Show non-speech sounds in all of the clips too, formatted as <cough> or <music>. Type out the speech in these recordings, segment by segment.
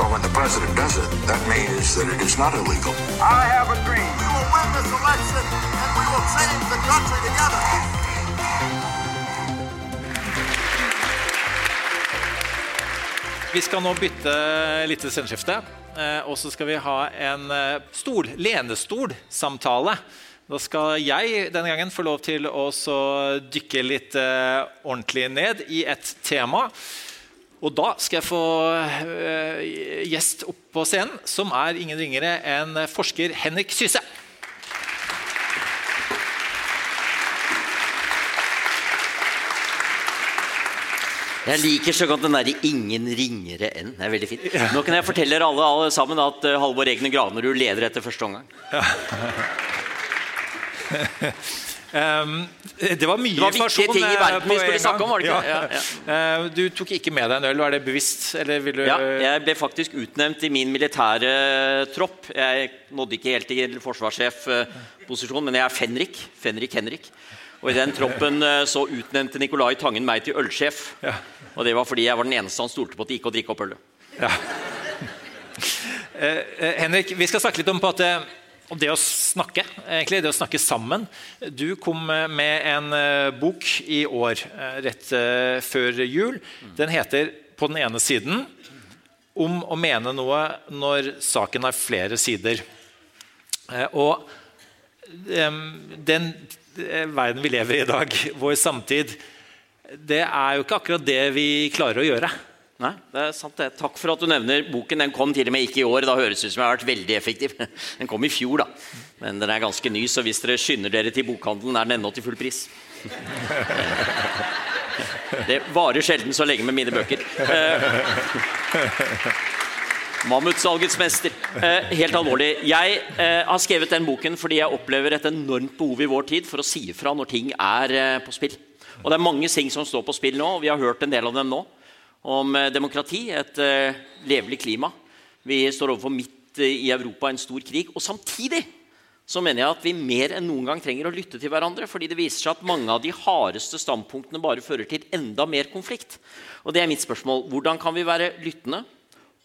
But when the president does it, that means that it is not illegal. I have a dream. We will win this election and we will change the country together. Vi skal nå bytte litt sceneskifte, eh, og så skal vi ha en eh, stol, lenestol-samtale. Da skal jeg denne gangen få lov til å dykke litt eh, ordentlig ned i et tema. Og da skal jeg få eh, gjest opp på scenen, som er ingen ringere enn forsker Henrik Syse. Jeg liker så godt den derre 'ingen ringere enn'. Det er veldig fint. Nå kan jeg fortelle alle, alle sammen at uh, Halvor Egne Granerud leder etter første omgang. <laughs> Um, det var mye Det var informasjon ting i eh, verden vi skulle snakke om, var det ikke? Ja. Eh, du tok ikke med deg en øl, var det bevisst? Du Ja, jeg ble faktisk utnevnt i min militære tropp. Jeg nådde ikke helt til forsvarssjefposisjon, men jeg er Fenrik. Fenrik Henrik. Og i den troppen eh, så utnevnte Nicolai Tangen meg til ølsjef. Ja. Og det var fordi jeg var den eneste han stolte på at det gikk å drikke opp ølet. <laughs> Eh, Henrik, vi skal snakke litt om, på at, om det å snakke. egentlig, Det å snakke sammen. Du kom eh, med en eh, bok i år, eh, rett før jul. Den heter 'På den ene siden' om å mene noe når saken har flere sider. Og den verden vi lever i i dag, vår samtid, det er jo ikke akkurat det vi klarer å gjøre. Nei, det er sant det. Takk for at du nevner boken. Den kom til og med ikke i år. Da høres ut som jeg har vært veldig effektiv. <laughs> Den kom i fjor, da. Men den er ganske ny, så hvis dere skynder dere til bokhandelen, er den ennå til full pris. <laughs> Det varer sjelden så lenge med mine bøker. Eh, Mammutsalgets mester. Eh, helt alvorlig. Jeg eh, har skrevet den boken fordi jeg opplever et enormt behov i vår tid for å si ifra når ting er eh, på spill. Og det er mange ting som står på spill nå, og vi har hørt en del av dem nå. Om eh, demokrati, et eh, levelig klima. Vi står overfor midt eh, i Europa en stor krig. Og samtidig så mener jeg at vi mer enn noen gang trenger å lytte til hverandre. fordi det viser seg at mange av de hardeste standpunktene bare fører til enda mer konflikt. Og det er mitt spørsmål. Hvordan kan vi være lyttende,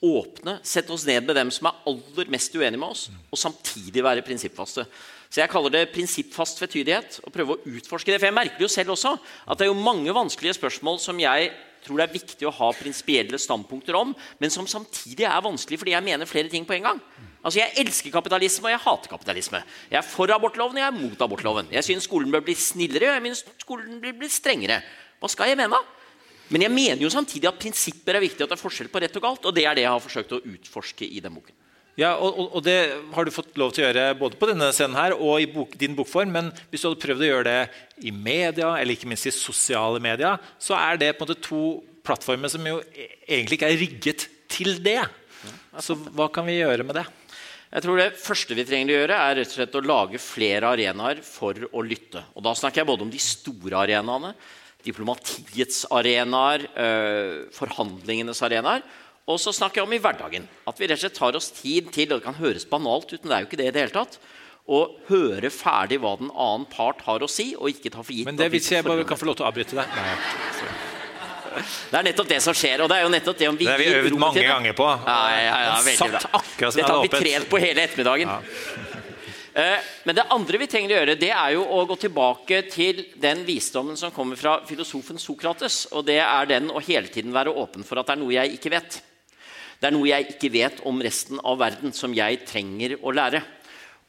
åpne, sette oss ned med dem som er aller mest uenige med oss, og samtidig være prinsippfaste? Så Jeg kaller det prinsippfast vetydighet. og prøve å utforske det, for Jeg merker jo selv også at det er jo mange vanskelige spørsmål som jeg tror det er viktig å ha prinsipielle standpunkter om, men som samtidig er vanskelig fordi jeg mener flere ting på en gang. Altså, Jeg elsker kapitalisme, og jeg hater kapitalisme. Jeg er for abortloven, og jeg er mot abortloven. Jeg syns skolen bør bli snillere, og jeg synes skolen bør bli strengere. Hva skal jeg mene? Men jeg mener jo samtidig at prinsipper er viktig, at det er forskjell på rett og galt. Og det er det jeg har forsøkt å utforske i den boken. Ja, og, og, det har du fått lov til å gjøre både på denne scenen her og i bok, din bokform. Men hvis du hadde prøvd å gjøre det i media, eller ikke minst i sosiale medier, så er det på en måte to plattformer som jo e- egentlig ikke er rigget til det. Så hva kan vi gjøre med det? Jeg tror Det første vi trenger å gjøre, er rett og slett å lage flere arenaer for å lytte. Og Da snakker jeg både om de store arenaene, diplomatiets arenaer, øh, forhandlingenes arenaer. Og så snakker jeg om i hverdagen. At vi rett og slett tar oss tid til og Det kan høres banalt ut, men det er jo ikke det i det hele tatt. Å høre ferdig hva den annen part har å si, og ikke ta for gitt Men det hvis jeg bare kan få lov til å avbryte deg. Det er nettopp det som skjer. og Det er jo nettopp det om vi Det har vi øvd mange til ganger på. Ja, ja, ja, veldig satt bra. akkurat som Dette har vi trent på hele ettermiddagen. Ja. <laughs> Men det andre vi trenger å gjøre, det er jo å gå tilbake til den visdommen som kommer fra filosofen Sokrates. Og det er den å hele tiden være åpen for at det er noe jeg ikke vet. Det er noe jeg ikke vet om resten av verden, som jeg trenger å lære.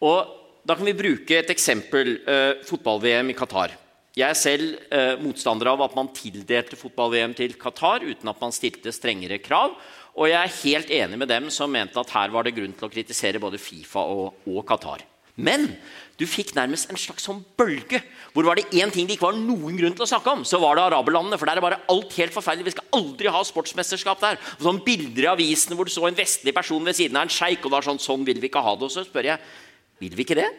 Og Da kan vi bruke et eksempel. eh, Fotball-VM i Qatar. Jeg er selv eh, motstander av at man tildelte fotball-VM til Qatar uten at man stilte strengere krav. Og jeg er helt enig med dem som mente at her var det grunn til å kritisere både Fifa og, og Qatar. Men du fikk nærmest en slags sånn bølge. Hvor var det én ting det ikke var noen grunn til å snakke om, så var det araberlandene. For der er bare alt helt forferdelig. Vi skal aldri ha sportsmesterskap der. Og sånn Bilder i avisene hvor du så en vestlig person ved siden av en sjeik, og da er sånn, sånn vil vi ikke ha det. Og så spør jeg Vil vi ikke det?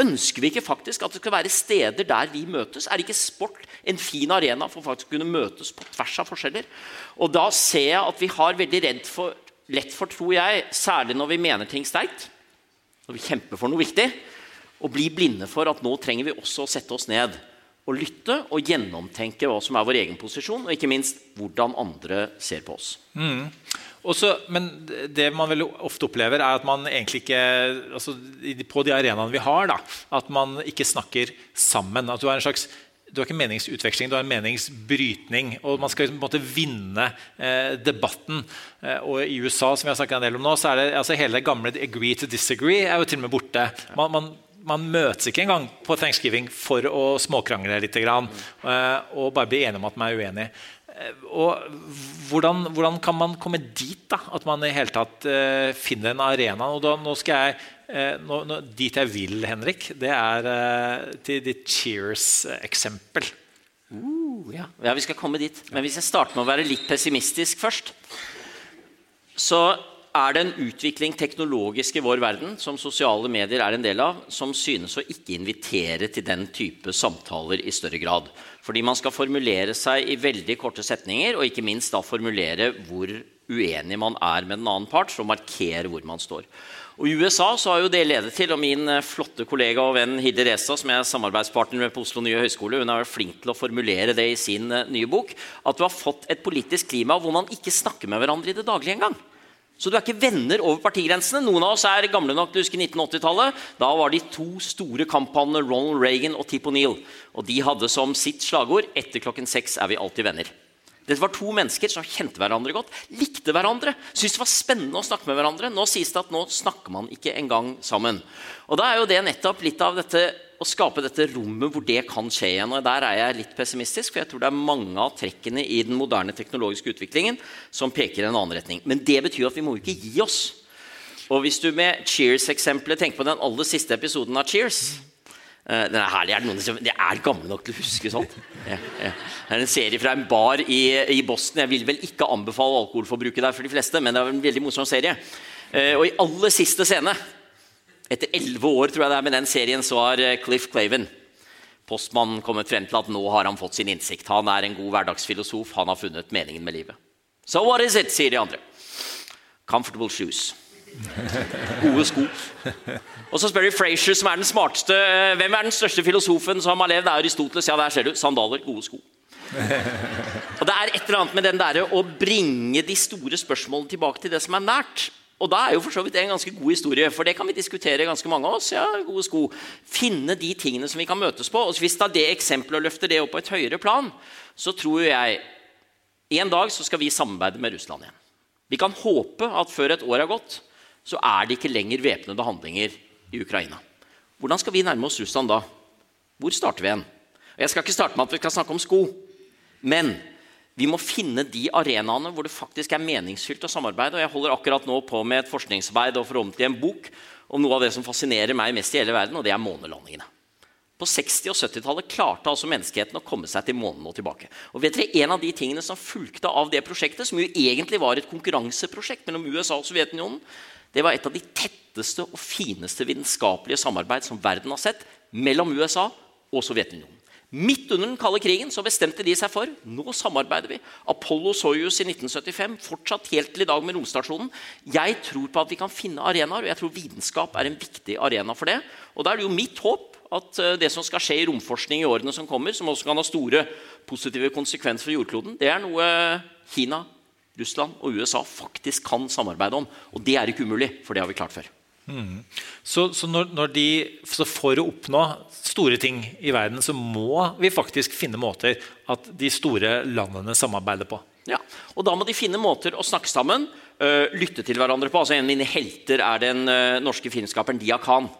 Ønsker vi ikke faktisk at det skal være steder der vi møtes? Er ikke sport en fin arena for faktisk å kunne møtes på tvers av forskjeller? Og da ser jeg at vi har veldig redd for, lett for, tror jeg, særlig når vi mener ting sterkt, når vi kjemper for noe viktig, å bli blinde for at nå trenger vi også å sette oss ned og lytte og gjennomtenke hva som er vår egen posisjon, og ikke minst hvordan andre ser på oss. Mm. Også, men det man veldig ofte opplever, er at man egentlig ikke altså, På de arenaene vi har, da, at man ikke snakker sammen. At du har en slags du har ikke meningsutveksling, du har en meningsbrytning. Og man skal på en måte vinne eh, debatten. Eh, og i USA som vi har snakket en del om nå, så er det altså hele det gamle 'agree to disagree' er jo til og med borte. Man, man, man møtes ikke engang på thanksgiving for å småkrangle litt. Grann, eh, og bare bli enige om at man er uenig. Eh, og hvordan, hvordan, kan man komme dit? da, At man i hele tatt uh, finner en arena? og da, nå skal jeg, uh, nå, nå, Dit jeg vil, Henrik, det er uh, til ditt Cheers-eksempel. Uh, ja. ja. vi skal komme dit. Men hvis jeg starter med å være litt pessimistisk først, så er det en utvikling teknologisk i vår verden som sosiale medier er en del av, som synes å ikke invitere til den type samtaler i større grad. Fordi man skal formulere seg i veldig korte setninger, og ikke minst da formulere hvor uenig man er med den annen part, for å markere hvor man står. Og I USA så har jo det ledet til, og min eh, flotte kollega og venn Hilde Reza, som er samarbeidspartner med på Oslo nye høgskole, hun er flink til å formulere det i sin eh, nye bok, at du har fått et politisk klima hvor man ikke snakker med hverandre i det daglige engang. Så du er ikke venner over partigrensene. Noen av oss er gamle nok til å huske 1980-tallet. Da var de to store kampene Ronald Reagan og Tip O'Neill. Og de hadde som sitt slagord 'Etter klokken seks er vi alltid venner'. Dette var to mennesker som kjente hverandre godt, likte hverandre, syntes det var spennende å snakke med hverandre. Nå sies det at nå snakker man ikke engang sammen. Og da er jo det nettopp litt av dette å skape dette rommet hvor det kan skje igjen. og Der er jeg litt pessimistisk, for jeg tror det er mange av trekkene i den moderne teknologiske utviklingen som peker i en annen retning. Men det betyr at vi må ikke gi oss. Og hvis du med Cheers-eksempelet tenker på den aller siste episoden av Cheers den er herlig, er det noen som De er gamle nok til å huske sånt. Ja, ja. Det er en serie fra en bar i, i, Boston. Jeg vil vel ikke anbefale alkoholforbruket der for de fleste, men det er en veldig morsom serie. Uh, og i aller siste scene etter elleve år tror jeg det er med den serien, så har eh, Cliff Claven postmannen kommet frem til at nå har han fått sin innsikt. Han er en god hverdagsfilosof. Han har funnet meningen med livet. So what is it, sier de andre. Comfortable shoes. Gode sko. Og så spør de Frazier, som er den smarteste. Eh, hvem er den største filosofen som har levd? Det er Aristoteles. Ja, der ser du. Sandaler. Gode sko. Og Det er et eller annet med den der å bringe de store spørsmålene tilbake til det som er nært. Og da er jo for så vidt en ganske god historie, for det kan vi diskutere ganske mange av oss. ja, gode sko. Finne de tingene som vi kan møtes på. Og Hvis da det eksempelet løfter det opp på et høyere plan, så tror jeg en dag så skal vi samarbeide med Russland igjen. Vi kan håpe at før et år er gått, så er det ikke lenger væpnede handlinger i Ukraina. Hvordan skal vi nærme oss Russland da? Hvor starter vi hen? Jeg skal ikke starte med at vi skal snakke om sko. Men vi må finne de arenaene hvor det faktisk er meningsfylt å samarbeide. og Jeg holder akkurat nå på med et forskningsarbeid og forhåpentlig en bok om noe av det som fascinerer meg mest i hele verden, og det er månelandingene. På 60- og 70-tallet klarte altså menneskeheten å komme seg til månen og tilbake. Og vet dere, En av de tingene som fulgte av det prosjektet, som jo egentlig var et konkurranseprosjekt mellom USA og Sovjetunionen, det var et av de tetteste og fineste vitenskapelige samarbeid som verden har sett mellom USA og Sovjetunionen. Midt under den kalde krigen så bestemte de seg for nå samarbeider vi. Apollo Soyuz i 1975, fortsatt helt til i dag med romstasjonen. Jeg tror på at vi kan finne arenaer, og jeg tror vitenskap er en viktig arena for det. Og da er det jo mitt håp at eh, det som skal skje i romforskning i årene som kommer, som også kan ha store positive konsekvenser for jordkloden, det er noe Kina, Russland og USA faktisk kan samarbeide om. Og det er ikke umulig, for det har vi klart før. Mm. Så, så, når, når de, så, for å oppnå store ting i verden, så må vi faktisk finne måter at de store landene samarbeider på. Ja, og Da må de finne måter å snakke sammen, uh, lytte til hverandre på. Altså En av mine helter er den uh, norske filmskaperen Dia Khan.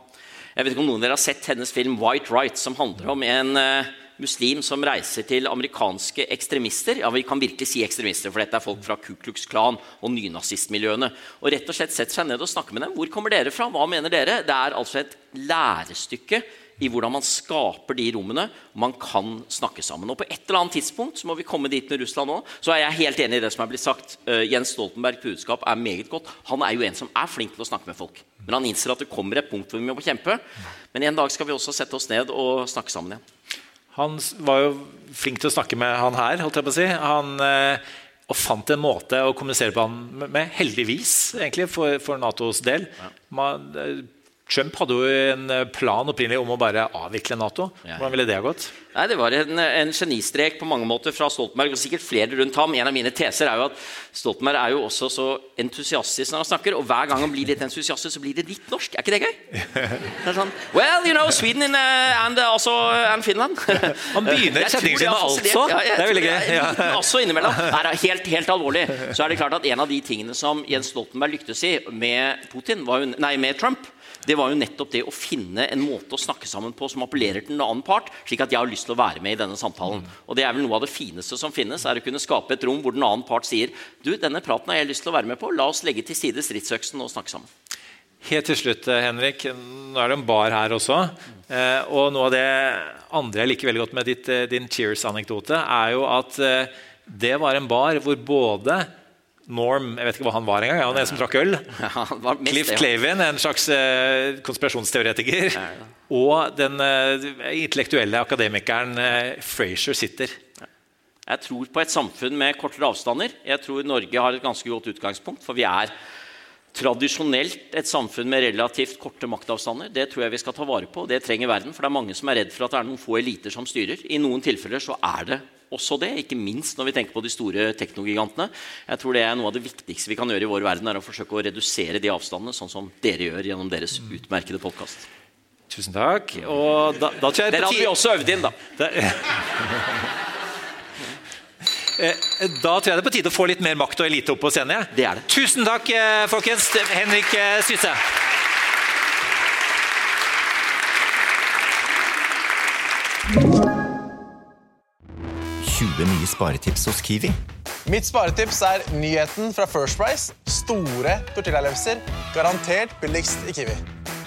Jeg vet ikke om noen av dere har sett hennes film 'White Right', som handler om en uh, muslim som reiser til amerikanske ekstremister. Ja, vi kan virkelig si ekstremister, for dette er folk fra Ku Klux Klan og nynazistmiljøene. Og rett og slett setter seg ned og snakker med dem. Hvor kommer dere fra? Hva mener dere? Det er altså et lærestykke i hvordan man skaper de rommene man kan snakke sammen. Og På et eller annet tidspunkt så må vi komme dit med Russland òg. Så er jeg helt enig i det som er blitt sagt. Uh, Jens Stoltenberg budskap er meget godt. Han er jo en som er flink til å snakke med folk. Men han innser at det kommer et punkt hvor vi må kjempe. Men en dag skal vi også sette oss ned og snakke sammen igjen. Han var jo flink til å snakke med han her, holdt jeg på å si. Han, eh, og fant en måte å kommunisere på han med, heldigvis, egentlig, for, for Natos del. Man, eh, Trump hadde jo en plan opprinnelig om å bare avvikle Nato. Hvordan ville det ha gått? Nei, Det var en, en, genistrek på mange måter fra Stoltenberg, og sikkert flere rundt ham. En av mine teser er jo at Stoltenberg er jo også så entusiastisk når han snakker. Og hver gang han blir litt entusiastisk, så blir det litt norsk. Er ikke det gøy? Det er sånn, Well, you know, Sweden in, uh, and, uh, also, uh, and Finland. Han begynner setningen sin med 'altså'. Ja, det er veldig gøy. Ja. Altså innimellom. Nei, helt, helt alvorlig. Så er det klart at en av de tingene som Jens Stoltenberg lyktes i med Putin, var jo, nei, med Trump det var jo nettopp det å finne en måte å snakke sammen på som appellerer til en annen part, slik at jeg har lyst til å være med i denne samtalen. Og Det er vel noe av det fineste som finnes, er å kunne skape et rom hvor den annen part sier du, denne praten har jeg lyst til å være med på, la oss legge til side stridsøksen og snakke sammen. Helt til slutt, eh, Henrik. Nå er det en bar her også. Eh, og noe av det andre jeg liker veldig godt med ditt, eh, din Cheers-anekdote, er jo at det var en bar hvor både Norm Jeg vet ikke hva han var engang. Han er som trakk øl. <laughs> Ja, Cliff Clavin, en slags eh, konspirasjonsteoretiker. Ja, ja. <laughs> Og den eh, intellektuelle akademikeren eh, Frazier sitter. Jeg tror på et samfunn med kortere avstander. Jeg tror Norge har et ganske godt utgangspunkt. For vi er tradisjonelt et samfunn med relativt korte maktavstander. Det tror jeg vi skal ta vare på. og Det trenger verden. For det er mange som er redd for at det er noen få eliter som styrer. I noen tilfeller så er det også det, ikke minst når vi tenker på de store teknogigantene. Jeg tror det er Noe av det viktigste vi kan gjøre i vår verden, er å forsøke å redusere de avstandene, sånn som dere gjør gjennom deres utmerkede podkast. Tusen takk. Og da, da Dere hadde vi også øvd inn, da. Eh, da tror jeg det er på tide å få litt mer makt og elite opp på scenen. Det er det. Tusen takk, eh, folkens. Henrik eh, Syse. 20 nye sparetips hos Kiwi. Mitt sparetips er nyheten fra First Price. Store tortillalefser. Garantert billigst i Kiwi.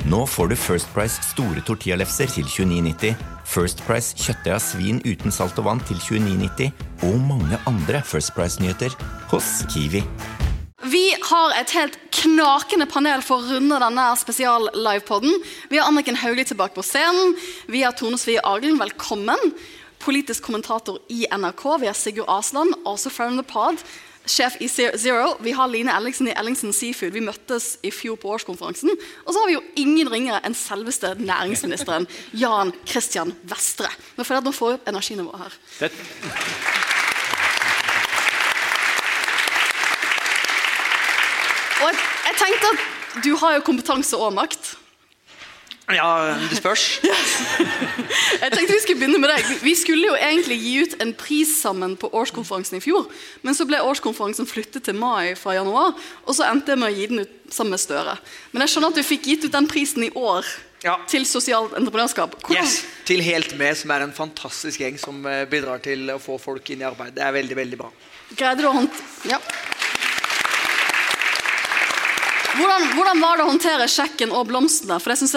Nå får du First Price store tortillalefser til 29,90. First Price kjøttdeig av svin uten salt og vann til 29,90. Og mange andre First Price-nyheter hos Kiwi. Vi har et helt knakende panel for å runde denne spesial-livepoden. Vi har Anniken Hauglie tilbake på scenen. Vi har Tone Svie Aglen, velkommen politisk kommentator i NRK. Vi har Sigurd Asland, også from the pod. Sjef i Zero. Vi har Line Ellingsen i Ellingsen Seafood. Vi møttes i fjor på årskonferansen. Og så har vi jo ingen ringere enn selveste næringsministeren, Jan Christian Vestre. Nå føler at nå får vi opp energinivået her. Det Og jeg, jeg tenkte at du har jo kompetanse og makt. Ja, det spørs. <laughs> Jeg tenkte Vi skulle begynne med deg. Vi skulle jo egentlig gi ut en pris sammen på årskonferansen i fjor. Men så ble årskonferansen flyttet til mai fra januar, og så endte jeg med å gi den ut sammen med Støre. Men jeg skjønner at du fikk gitt ut den prisen i år. Ja. Til sosialt entreprenørskap. Hvordan? Yes, Til Helt Med, som er en fantastisk gjeng som eh, bidrar til å få folk inn i arbeid. Det er veldig, veldig bra. Greide du å hånd... Ja. Hvordan, hvordan, var det å håndtere sjekken og blomstene? For Det syns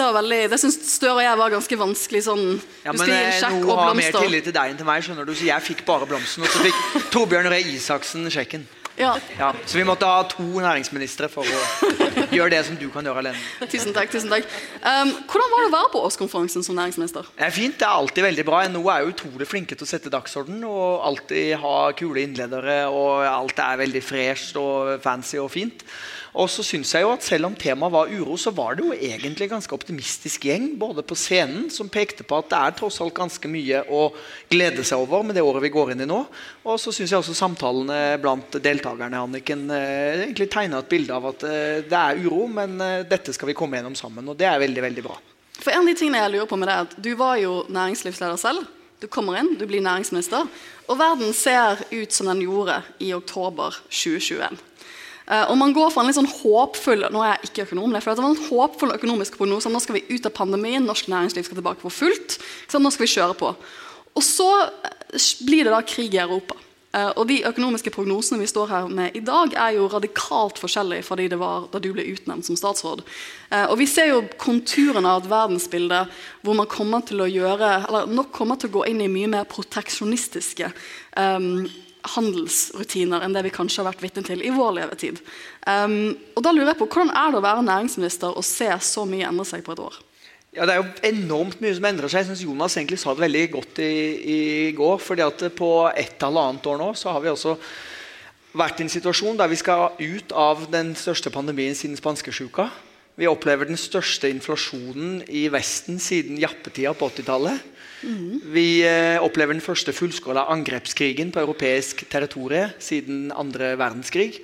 synes Støre og jeg var ganske vanskelig. sånn, ja, men eh, Noe har mer tillit til deg enn til meg, skjønner du, så jeg fikk bare blomsten. Og så fikk <laughs> Torbjørn Røe Isaksen sjekken. Ja. ja. Så vi måtte ha to næringsministre for å <laughs> gjøre det som du kan gjøre alene. Tusen takk, tusen takk. Um, hvordan var det å være på årskonferansen som næringsminister? Det er fint, det er alltid veldig bra. NHO er jo utrolig flinke til å sette dagsorden og alltid ha kule innledere. Og alt er veldig fresht og fancy og fint. Og så synes jeg jo at Selv om temaet var uro, så var det jo egentlig ganske optimistisk gjeng. Både på scenen, som pekte på at det er tross alt ganske mye å glede seg over med det året vi går inn i nå. Og så syns jeg også samtalene blant deltakerne Anniken, eh, egentlig tegna et bilde av at eh, det er uro, men eh, dette skal vi komme gjennom sammen. Og det er veldig, veldig bra. For en av de tingene jeg lurer på med det er at Du var jo næringslivsleder selv. Du kommer inn, du blir næringsminister. Og verden ser ut som den gjorde i oktober 2021. Uh, og man går fra en litt sånn håpfull nå er jeg ikke økonom, det var en håpfull økonomisk prognose. Nå skal vi ut av pandemien, norsk næringsliv skal tilbake for fullt. Nå skal vi kjøre på. Og så eh, blir det da krig i Europa. Eh, og de økonomiske prognosene vi står her med i dag, er jo radikalt forskjellige fra de det var da du ble utnevnt som statsråd. Eh, og vi ser jo konturene av et verdensbilde hvor man kommer til å gjøre, eller nok kommer til å gå inn i mye mer proteksjonistiske um, handelsrutiner enn det vi kanskje har vært vitne til i vår levetid. Um, og da lurer jeg på, Hvordan er det å være næringsminister og se så mye endre seg på et år? Ja, Det er jo enormt mye som endrer seg. Jeg synes Jonas egentlig sa det veldig godt i, i går. fordi at På et eller annet år nå så har vi også vært i en situasjon der vi skal ut av den største pandemien siden spanskesjuka. Vi opplever den største inflasjonen i Vesten siden jappetida på 80-tallet. Mm. Vi eh, opplever den første fullskåla angrepskrigen på europeisk territorium siden andre verdenskrig.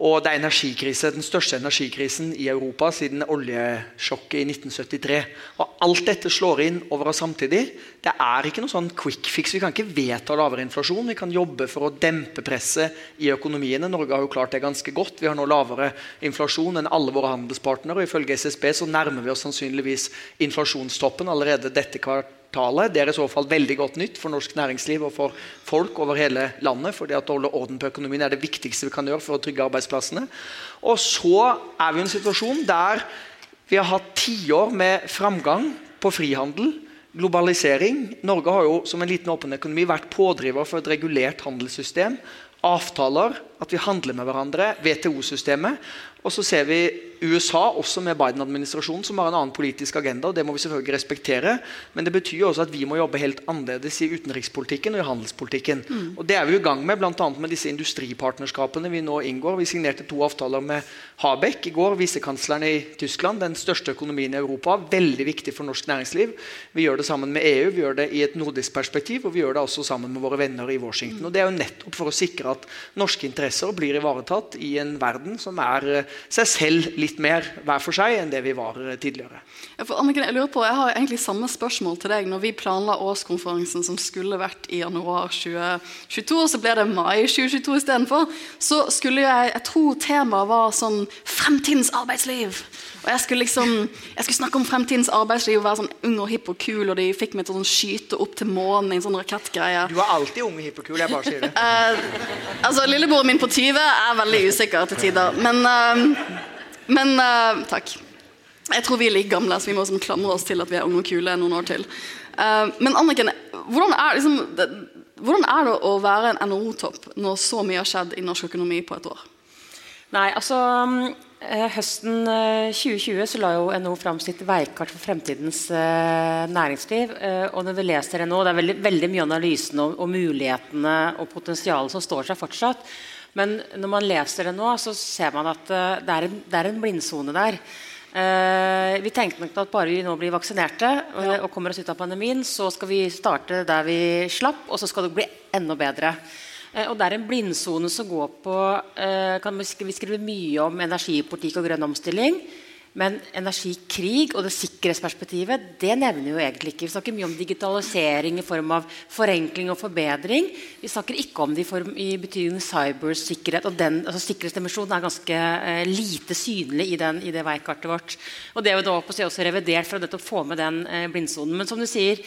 Og det er energikrise, den største energikrisen i Europa siden oljesjokket i 1973. Og Alt dette slår inn over oss samtidig. Det er ikke noe sånn quick fix. Vi kan ikke vedta lavere inflasjon. Vi kan jobbe for å dempe presset i økonomiene. Norge har jo klart det ganske godt. Vi har nå lavere inflasjon enn alle våre handelspartnere. og Ifølge SSB så nærmer vi oss sannsynligvis inflasjonstoppen allerede dette kvartalet kvartalet. Det er i så fall veldig godt nytt for norsk næringsliv og for folk over hele landet. fordi at å holde orden på økonomien er det viktigste vi kan gjøre for å trygge arbeidsplassene. Og så er vi i en situasjon der vi har hatt tiår med framgang på frihandel. Globalisering. Norge har jo som en liten åpen økonomi vært pådriver for et regulert handelssystem. Avtaler, at vi handler med hverandre. WTO-systemet. Og så ser vi USA, også med Biden-administrasjonen, som har en annen politisk agenda. og Det må vi selvfølgelig respektere. Men det betyr også at vi må jobbe helt annerledes i utenrikspolitikken og i handelspolitikken. Mm. Og Det er vi i gang med, bl.a. med disse industripartnerskapene vi nå inngår. Vi signerte to avtaler med Habeck i går, visekansleren i Tyskland, den største økonomien i Europa. Veldig viktig for norsk næringsliv. Vi gjør det sammen med EU, vi gjør det i et nordisk perspektiv, og vi gjør det også sammen med våre venner i Washington. Og Det er jo nettopp for å sikre at norske interesser blir ivaretatt i en verden som er eh, seg selv litt mer hver for seg enn det vi var eh, tidligere. Ja, Anniken, jeg lurer på, jeg har egentlig samme spørsmål til deg. Når vi planla årskonferansen som skulle vært i januar 2022, og så ble det mai 2022 istedenfor, så skulle jeg Jeg tror temaet var sånn fremtidens arbeidsliv. Og jeg skulle liksom, jeg skulle snakke om fremtidens arbeidsliv og være sånn ung og hipp og kul, og de fikk meg til å sånn skyte opp til månen i en sånn rakettgreie. Du er alltid ung og hipp og kul, jeg bare sier det. uh, <laughs> altså, Lillebroren min på 20 er veldig usikker til tider. Men, uh, men uh, takk. Jeg tror vi er like gamle, så vi må liksom klamre oss til at vi er unge og kule noen år til. men Anniken, hvordan er, liksom, hvordan er det å være en NHO-topp når så mye har skjedd i norsk økonomi på et år? Nei, altså Eh, høsten 2020 eh, så la jo NHO fram sitt veikart for fremtidens eh, næringsliv. og når vi leser nå, Det er veldig, veldig mye analysen og, og, mulighetene og potensialet som står seg fortsatt. Men når man leser det nå, så ser man at det er en, det er en blindsone der. vi tenkte nok at bare vi nå blir vaksinerte og, ja. og kommer oss ut av pandemien, så skal vi starte der vi slapp, og så skal det bli enda bedre. Eh, og Det er en blindsone som går på eh, kan Vi skriver mye om energipolitikk og grønn omstilling. Men energikrig og det sikkerhetsperspektivet det nevner jo egentlig ikke. Vi snakker mye om digitalisering i form av forenkling og forbedring. Vi snakker ikke om det i, form, i betydning cybersikkerhet. og den, altså Sikkerhetsdimensjonen er ganske eh, lite synlig i, den, i, det veikartet vårt. Og Det er jo da på også revidert for å få med den eh, blindsonen. Men som du sier,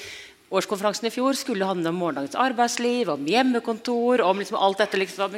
Årskonferansen i fjor skulle handle om morgendagens arbeidsliv, om hjemmekontor, om liksom alt dette. Liksom,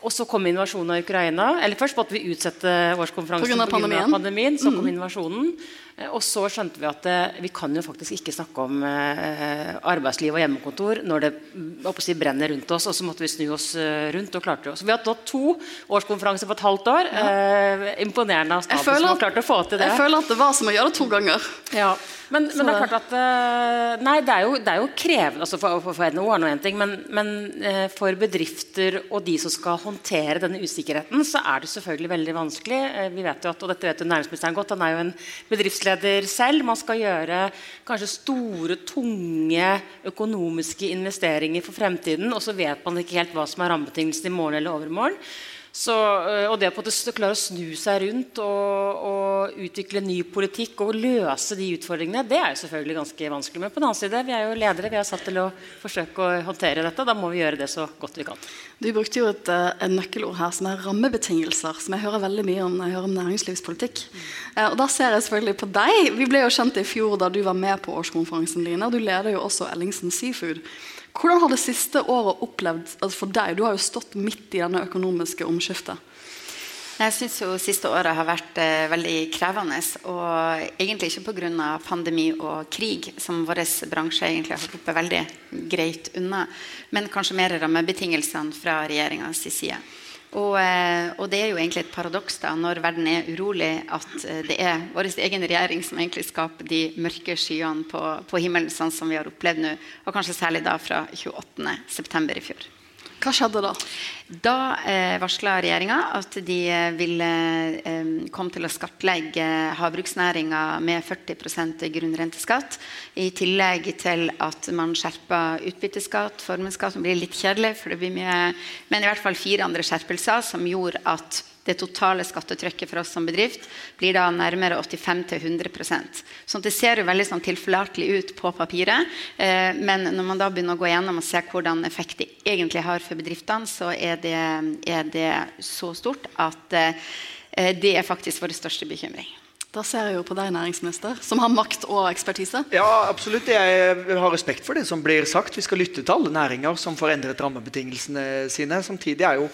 og så kom invasjonen av Ukraina. Eller først måtte vi utsette årskonferansen pga. Pandemien. pandemien. Så kom mm. invasjonen. Eh, og så skjønte vi at eh, vi kan jo faktisk ikke snakke om eh, arbeidsliv og hjemmekontor når det mm, si, brenner rundt oss. Og så måtte vi snu oss rundt og klarte det. Så vi har hatt to årskonferanser på et halvt år. Ja. Eh, imponerende av staben som har klart å få til det. Jeg føler at det var som å gjøre det to ganger. Ja. Men, men, det er klart at uh, Nei, det er jo, det er jo krevende altså for, for, for NHO er noe en ting, men, men uh, for bedrifter og de som skal håndtere denne usikkerheten, så er det selvfølgelig veldig vanskelig. Uh, vi vet jo at, og dette vet jo næringsministeren godt, han er jo en bedriftsleder selv. Man skal gjøre kanskje store, tunge økonomiske investeringer for fremtiden, og så vet man ikke helt hva som er rammebetingelsene i morgen eller overmorgen. Så, eh, og det på å klare å snu seg rundt og, og, utvikle ny politikk og løse de utfordringene, det er jo selvfølgelig ganske vanskelig. Men på den annen side, vi er jo ledere. Vi er satt til å forsøke å håndtere dette. Da må vi gjøre det så godt vi kan. Du brukte jo et, eh, et nøkkelord her som er rammebetingelser, som jeg hører veldig mye om når jeg hører om næringslivspolitikk. Eh, og da ser jeg selvfølgelig på deg. Vi ble jo kjent i fjor da du var med på årskonferansen, Line. Og du leder jo også Ellingsen Seafood. Hvordan har det siste året opplevd altså for deg? Du har jo stått midt i denne økonomiske omskiftet. Jeg syns jo siste året har vært eh, veldig krevende. Og egentlig ikke pga. pandemi og krig, som vår bransje egentlig har sluppet veldig greit unna, men kanskje mer rammebetingelsene fra regjeringas side. Og, eh, og, det er jo egentlig et paradoks da, når verden er urolig, at eh, det er vår egen regjering som egentlig skaper de mørke skyene på, på himmelen, sånn som vi har opplevd nå, og kanskje særlig da fra 28.9. i fjor. Hva skjedde da? Da eh, varsla regjeringa at de eh, ville eh, komme til å skattlegge havbruksnæringa med 40% grunnrenteskatt. I tillegg til at man skjerpa utbytteskatt, formuesskatt. som blir litt kjedelig, for det blir mye, men i hvert fall fire andre skjerpelser som gjorde at det totale skattetrykket for oss som bedrift blir da nærmere 85-100% Så det ser jo veldig sånn tilforlatelig ut på papiret. Eh, men når man da begynner å gå gjennom og se hvordan effekt det egentlig har for bedriftene, så er det, er det så stort at eh, det er faktisk vår største bekymring. Da ser jeg jo på deg, næringsminister, som har makt og ekspertise. Ja, absolutt. Jeg har respekt for det som blir sagt. Vi skal lytte til alle næringer som får endret rammebetingelsene sine. Samtidig er jo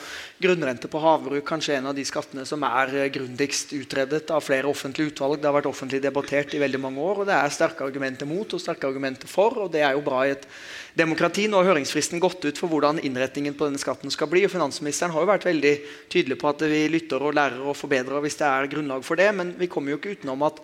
grunnrente på havbruk kanskje en av de skattene som er grundigst utredet av flere offentlige utvalg. Det har vært offentlig debattert i veldig mange år, og det er sterke argumenter mot og sterke argumenter for. og det er jo bra i et demokrati. Nå har høringsfristen gått ut for hvordan innretningen på denne skatten skal bli. og Finansministeren har jo vært veldig tydelig på at vi lytter og lærer og forbedrer hvis det er grunnlag for det. Men vi kommer jo ikke utenom at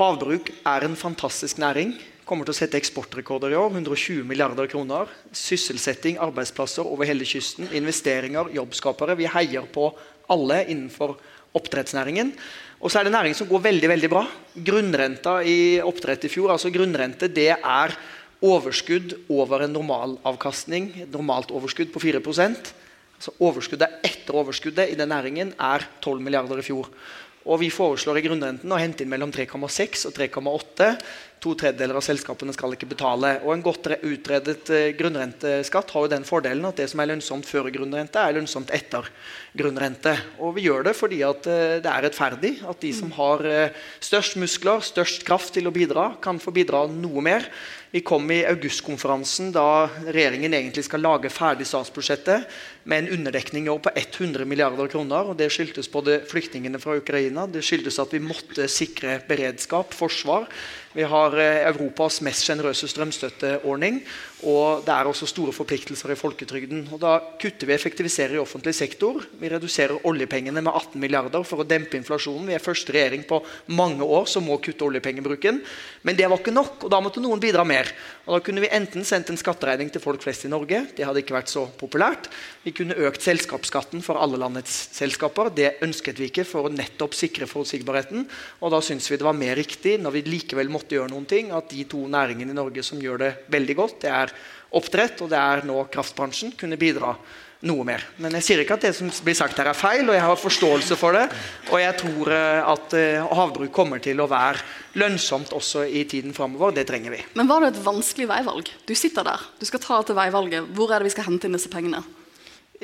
havbruk er en fantastisk næring. Kommer til å sette eksportrekorder i år. 120 milliarder kroner. Sysselsetting, arbeidsplasser over hele kysten. Investeringer, jobbskapere. Vi heier på alle innenfor oppdrettsnæringen. Og så er det en som går veldig veldig bra. Grunnrenta i oppdrett i fjor, altså grunnrente, det er overskudd over en normalavkastning, normalt overskudd på 4% altså Overskuddet etter overskuddet i den næringen er 12 milliarder i fjor. Og Vi foreslår i grunnrenten å hente inn mellom 3,6 og 3,8. To tredjedeler av selskapene skal ikke betale. Og En godt utredet eh, grunnrenteskatt har jo den fordelen at det som er lønnsomt før grunnrente, er lønnsomt etter grunnrente. Og Vi gjør det fordi at eh, det er rettferdig at de som har eh, størst muskler, størst kraft til å bidra, kan få bidra noe mer. Vi kom i augustkonferansen da regjeringen egentlig skal lage ferdig statsbudsjettet med en underdekning i år på 100 milliarder kroner. og Det skyldtes både flyktningene fra Ukraina, det skyldtes at vi måtte sikre beredskap, forsvar. Vi har eh, Europas mest sjenerøse strømstøtteordning. Og det er også store forpliktelser i folketrygden. Og Da kutter vi effektiviserer i offentlig sektor. Vi reduserer oljepengene med 18 milliarder for å dempe inflasjonen. Vi er første regjering på mange år som må kutte oljepengebruken. Men det var ikke nok, og da måtte noen bidra mer. Og Da kunne vi enten sendt en skatteregning til folk flest i Norge. Det hadde ikke vært så populært. Vi kunne økt selskapsskatten for alle landets selskaper. Det ønsket vi ikke for å nettopp sikre forutsigbarheten. Og da syns vi det var mer riktig, når vi likevel måtte gjøre noen ting, at de to næringene i Norge som gjør det veldig godt, det er oppdrett, og det er nå kraftbransjen, kunne bidra noe mer. Men jeg sier ikke at det som blir sagt her er feil, og jeg har forståelse for det. Og jeg tror eh, at eh, havbruk kommer til å være lønnsomt også i tiden framover. Det trenger vi. Men var det et vanskelig veivalg? Du sitter der, du skal ta til veivalget. Hvor er det vi skal hente inn disse pengene?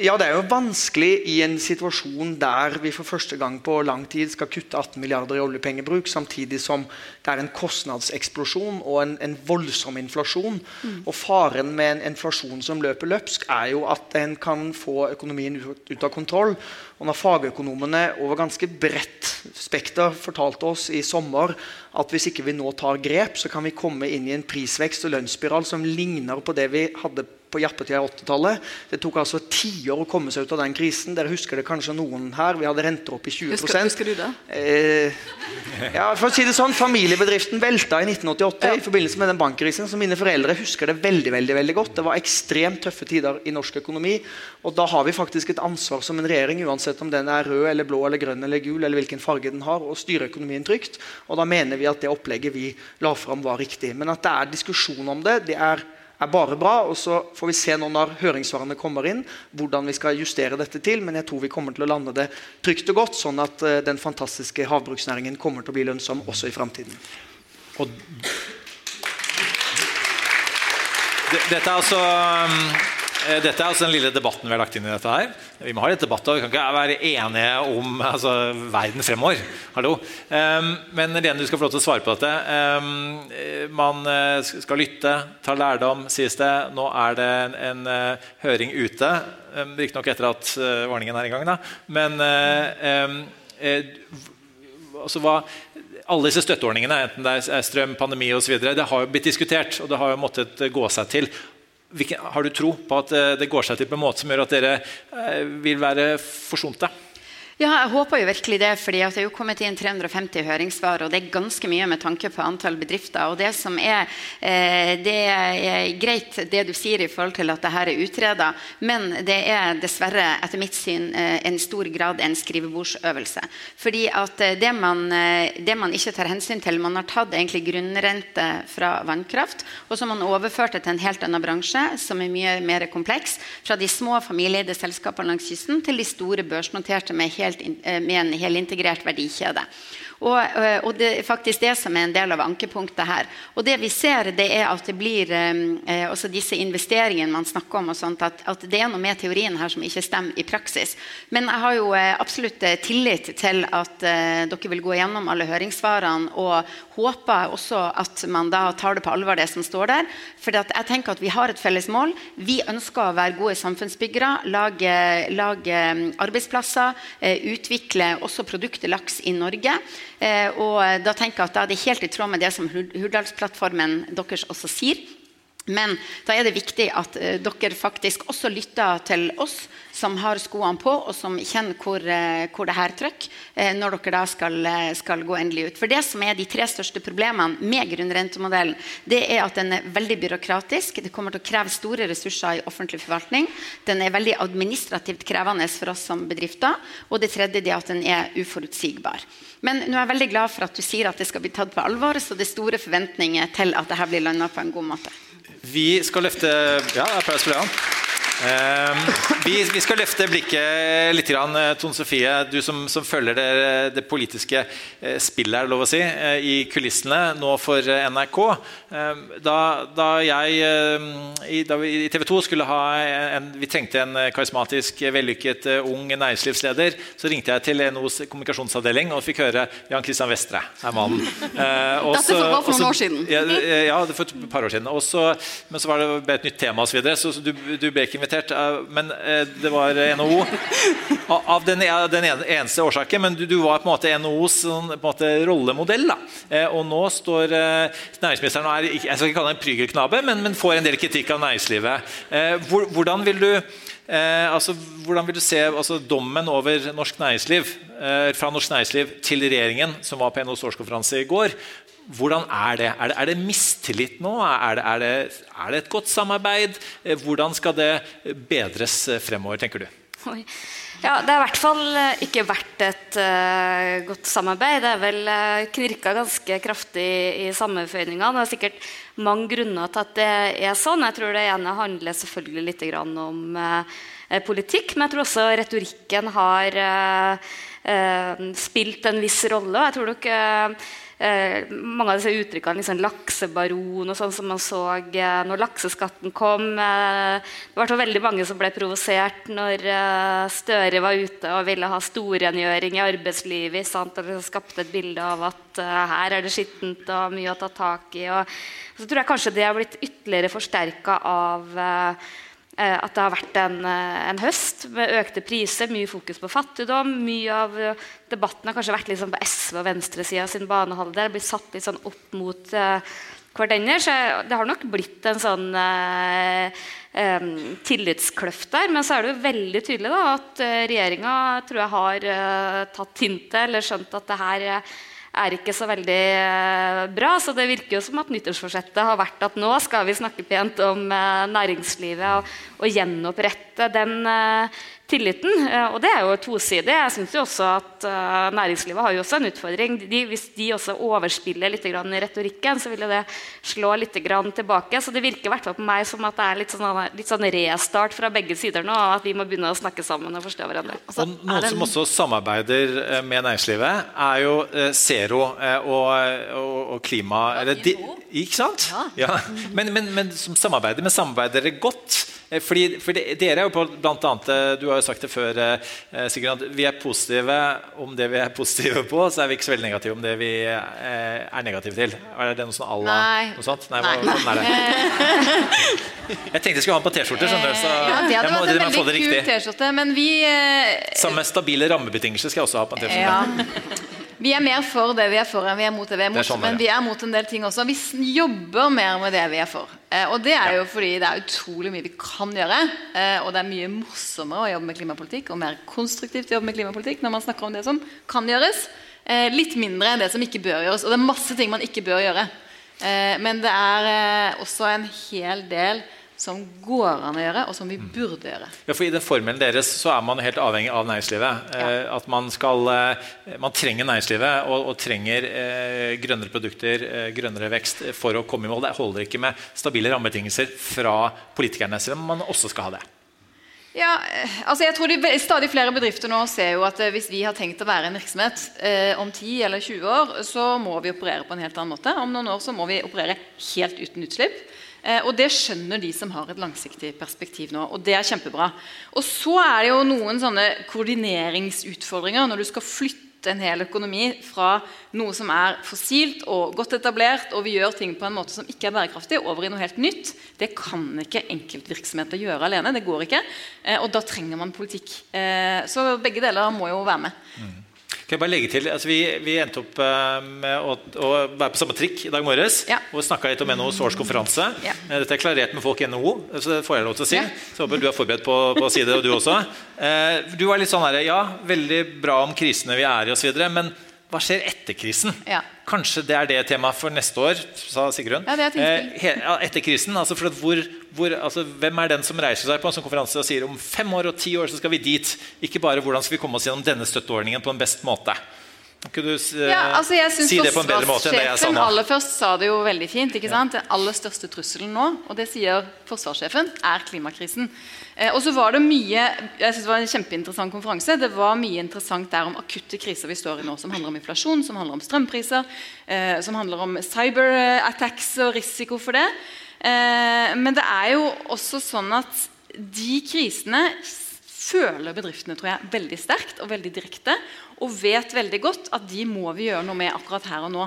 Ja, Det er jo vanskelig i en situasjon der vi for første gang på lang tid skal kutte 18 milliarder i oljepengebruk, samtidig som det er en kostnadseksplosjon og en, en voldsom inflasjon. Mm. Og Faren med en inflasjon som løper løpsk, er jo at en kan få økonomien ut, ut av kontroll. Og når fagøkonomene over ganske bredt spekter fortalte oss i sommer at hvis ikke vi nå tar grep, så kan vi komme inn i en prisvekst og lønnsspiral som ligner på det vi hadde på jappetida av 80-tallet. Det tok altså tiår å komme seg ut av den krisen. Dere husker det kanskje noen her. Vi hadde renter opp i 20 Husker, husker du det? Eh, ja, for å si det sånn, Familiebedriften velta i 1988 ja. i forbindelse med den bankkrisen. Så mine foreldre husker det veldig veldig, veldig godt. Det var ekstremt tøffe tider i norsk økonomi. Og da har vi faktisk et ansvar som en regjering, uansett om den er rød eller blå eller grønn eller gul, eller hvilken farge den har, å styre økonomien trygt. Og da mener vi at det opplegget vi la fram, var riktig. Men at det er diskusjon om det, det er er bare bra. og Så får vi se nå når høringssvarene kommer inn, hvordan vi skal justere dette til. Men jeg tror vi kommer til å lande det trygt og godt, sånn at uh, den fantastiske havbruksnæringen kommer til å bli lønnsom også i framtiden. Dette er altså um, Eh, Dette er altså den lille debatten vi har lagt inn i dette her. Vi må ha litt debatt, og vi kan ikke være enige om altså, verden fremover. Hallo. Um, men Lene, du skal få lov til å svare på dette. Um, eh, man eh, skal lytte, ta lærdom, sies det. Nå er det en, eh, høring ute. Um, Riktignok etter at eh, ordningen er i gang, da. Men eh, eh, altså hva alle disse støtteordningene, enten det er strøm, pandemi osv., det har jo blitt diskutert og det har jo måttet gå seg til. Har du tro på at eh, det går seg til på en måte som gjør at dere eh, vil være forsonte? Ja, jeg håper jo virkelig det, fordi at det er jo kommet inn 350 høringssvar, og det er ganske mye med tanke på antall bedrifter. og Det som er, eh, det er greit det du sier i forhold til at dette er utreda, men det er dessverre etter mitt syn eh, en stor grad en skrivebordsøvelse. Fordi at eh, det man, det man ikke tar hensyn til Man har tatt egentlig grunnrente fra vannkraft, og så har man overført det til en helt annen bransje som er mye mer kompleks. Fra de små familieeide selskapene langs kysten til de store børsnoterte med helt helt, eh, med en helintegrert verdikjede. Og, eh, og, Det er faktisk det som er en del av ankepunktet her. Og det vi ser, det er at det blir eh, også disse investeringene man snakker om, og sånt, at, at, det er noe med teorien her som ikke stemmer i praksis. Men jeg har jo eh, absolutt eh, tillit til at eh, dere vil gå gjennom alle høringssvarene, og håper også at man da tar det på alvor, det som står der. For jeg tenker at vi har et felles mål. Vi ønsker å være gode samfunnsbyggere, lage, lage arbeidsplasser, utvikle også produktet laks i Norge. Eh, og da tenker jeg at da er det helt i tråd med det som Hurdalsplattformen deres også sier. Men da er det viktig at uh, dere faktisk også lytter til oss som har skoene på, og som kjenner hvor, uh, hvor det her trykker, uh, når dere da skal, skal, gå endelig ut. For det som er de tre største problemene med grunnrentemodellen, det er at den er veldig byråkratisk. Det kommer til å kreve store ressurser i offentlig forvaltning. Den er veldig administrativt krevende for oss som bedrifter. Og det tredje er at den er uforutsigbar. Men nå er jeg veldig glad for at du sier at det skal bli tatt på alvor, så det er store forventninger til at dette blir landa på en god måte. Vi skal løfte Ja, applaus for det. Uh, vi, vi, skal løfte blikket litt. Grann, eh, Tone Sofie, du som, som følger det, det, politiske er det lov å si, uh, i kulissene nå for NRK. Ehm, da, da, jeg i, da vi i TV 2 skulle ha en, vi trengte en karismatisk, vellykket ung næringslivsleder, så ringte jeg til NOs kommunikasjonsavdeling og fikk høre Jan Christian Vestre er mannen. <laughs> Dette var for noen år siden. Ja, ja, for et par år siden. Også, men så var det et nytt tema osv. Så, videre, så, så du, du ble ikke invitert invitert, eh, men eh, det var NHO. <laughs> Av den, den eneste årsaken, men du, var på en måte NHOs sånn, måte, rollemodell. Da. Eh, og nå står næringsministeren og er, jeg skal ikke kalle det en prygelknabe, men, men, får en del kritikk av næringslivet. Hvordan vil du Eh, altså, hvordan vil du se altså, dommen over norsk næringsliv eh, fra norsk næringsliv til regjeringen, som var på NHOs årskonferanse i går? Hvordan er det? Er det, er det mistillit nå? Er det, er, det, er det, et godt samarbeid? Eh, hvordan skal det bedres eh, fremover, tenker du? Ja, Det har i hvert fall eh, ikke vært et uh, godt samarbeid. Det er vel uh, knirka ganske kraftig i sammenføyningene. Det er sikkert mange grunner til at det er sånn. Jeg tror det ene handler selvfølgelig litt om uh, politikk, men jeg tror også retorikken har spilt en viss rolle. Jeg tror nok eh, mange av disse uttrykkene, liksom laksebaron og sånn som man så eh, når lakseskatten kom. Eh, det var veldig mange som ble provosert når eh, Støre var ute og ville ha storrengjøring i arbeidslivet. Sant? Og liksom skapte et bilde av at eh, her er det skittent og mye å ta tak i. Og, så tror jeg kanskje det har blitt ytterligere forsterka av eh, at det har vært en, eh, en, høst med økte priser, mye fokus på fattigdom. Mye av eh, debatten har kanskje vært liksom på SV og venstresida sin banehalvdel. Blir satt litt sånn opp mot uh, hverandre. Så det har nok blitt en sånn uh, um, tillitskløft der. Men så er det jo veldig tydelig da, at regjeringa tror jeg har uh, tatt hintet eller skjønt at det her er ikke så veldig eh, bra. Så det virker jo som at nyttårsforsettet har vært at nå skal vi snakke pent om eh, næringslivet og, og gjenopprette den eh, tilliten. Og det er jo tosidig. Jeg synes jo også at Næringslivet har jo også en utfordring. De, hvis de også overspiller litt i retorikken, så vil det slå litt tilbake. Så det virker i hvert fall på meg som at det er litt sånn, litt sånn restart fra begge sider nå. At vi må begynne å snakke sammen og forstå hverandre. Altså, og Noen som også samarbeider med næringslivet, er jo Zero eh, og, og, og klima de, Ikke sant? Ja. ja. Men, men, men, som samarbeider, men samarbeider dere godt? Eh, Fordi, fordi dere er jo på blant annet, eh, Du har jo sagt det før, eh, Sigurd, at vi er positive om det vi er positive på, så er vi ikke så veldig negative om det vi er negative til. Er det noe sånn la Nei. noe sånt? Nei, Nei. hva- sånn er det? <laughs> Jeg tenkte jeg skulle ha den på T-skjorte, skjønner du. Så Ja, det jeg hadde må, vært en veldig kul. T-skjorte, men vi Sammen med stabile rammebetingelser skal jeg også ha på en T-skjorte. Ja. <laughs> Vi er mer for det vi er for, enn vi er mot det vi er Det er sånn er. men vi er mot en del ting også. Vi jobber mer med det vi er for. Eh, og det er jo fordi det er utrolig mye vi kan gjøre. Eh, og det er mye morsommere å jobbe med klimapolitikk og mer konstruktivt å jobbe med klimapolitikk når man snakker om det som kan gjøres. Eh, litt mindre enn det som ikke bør gjøres. Og det er masse ting man ikke bør gjøre. Eh, men det er også en hel del som går an å gjøre, og som vi burde gjøre. Ja, for I den formelen deres så er man helt avhengig av næringslivet. Eh, at Man skal, eh, man trenger næringslivet og, og trenger eh, grønnere produkter, eh, grønnere vekst for å komme i mål. Det holder ikke med stabile rammebetingelser fra politikerne, selv om man også skal ha det. Ja, altså jeg tror de, Stadig flere bedrifter nå ser jo at hvis vi har tenkt å være en virksomhet eh, om 10 eller 20 år, så må vi operere på en helt annen måte. Om noen år så må vi operere helt uten utslipp. Eh, og det skjønner de som har et langsiktig perspektiv nå. Og det er kjempebra. Og så er det jo noen sånne koordineringsutfordringer når du skal flytte en hel økonomi fra noe som er fossilt og godt etablert, og vi gjør ting på en måte som ikke er bærekraftig, over i noe helt nytt. Det kan ikke enkeltvirksomheter gjøre alene. Det går ikke. Eh, og da trenger man politikk. Eh, så begge deler må jo være med. Kan jeg bare legge til, altså vi, vi endte opp eh, med å, å være på samme trikk i dag morges. Og snakka litt om NHOs årskonferanse. Ja. Eh, Dette er klarert med folk i NHO, så det får jeg lov til å si. Ja. Så håper du er forberedt på, på å si det, og du også. Eh, Du var litt sånn her, ja, veldig bra om krisene vi er i osv., men hva skjer etter krisen? Ja. Kanskje det er det temaet for neste år, sa Sigrun. Ja. Eh, etter krisen, altså for at hvor, hvor, altså, Hvem er den som reiser seg på en sånn konferanse og sier om fem år og ti år så skal vi dit? Ikke bare hvordan skal vi komme oss gjennom denne støtteordningen på en best måte. Kan du s- Ja, altså jeg synes si det på en bedre måte enn det jeg sa nå? aller først sa det jo veldig fint. ikke sant? Den aller største trusselen nå, og det sier forsvarssjefen, er klimakrisen. Eh, og så var det mye jeg synes det var en kjempeinteressant konferanse. Det var mye interessant der om akutte kriser vi står i nå, som handler om inflasjon, som handler om strømpriser, eh, som handler om cyberattacks og risiko for det. Eh, men det er jo også sånn at de krisene føler bedriftene tror jeg, veldig sterkt og veldig direkte, og vet veldig godt at de må vi gjøre noe med akkurat her og nå.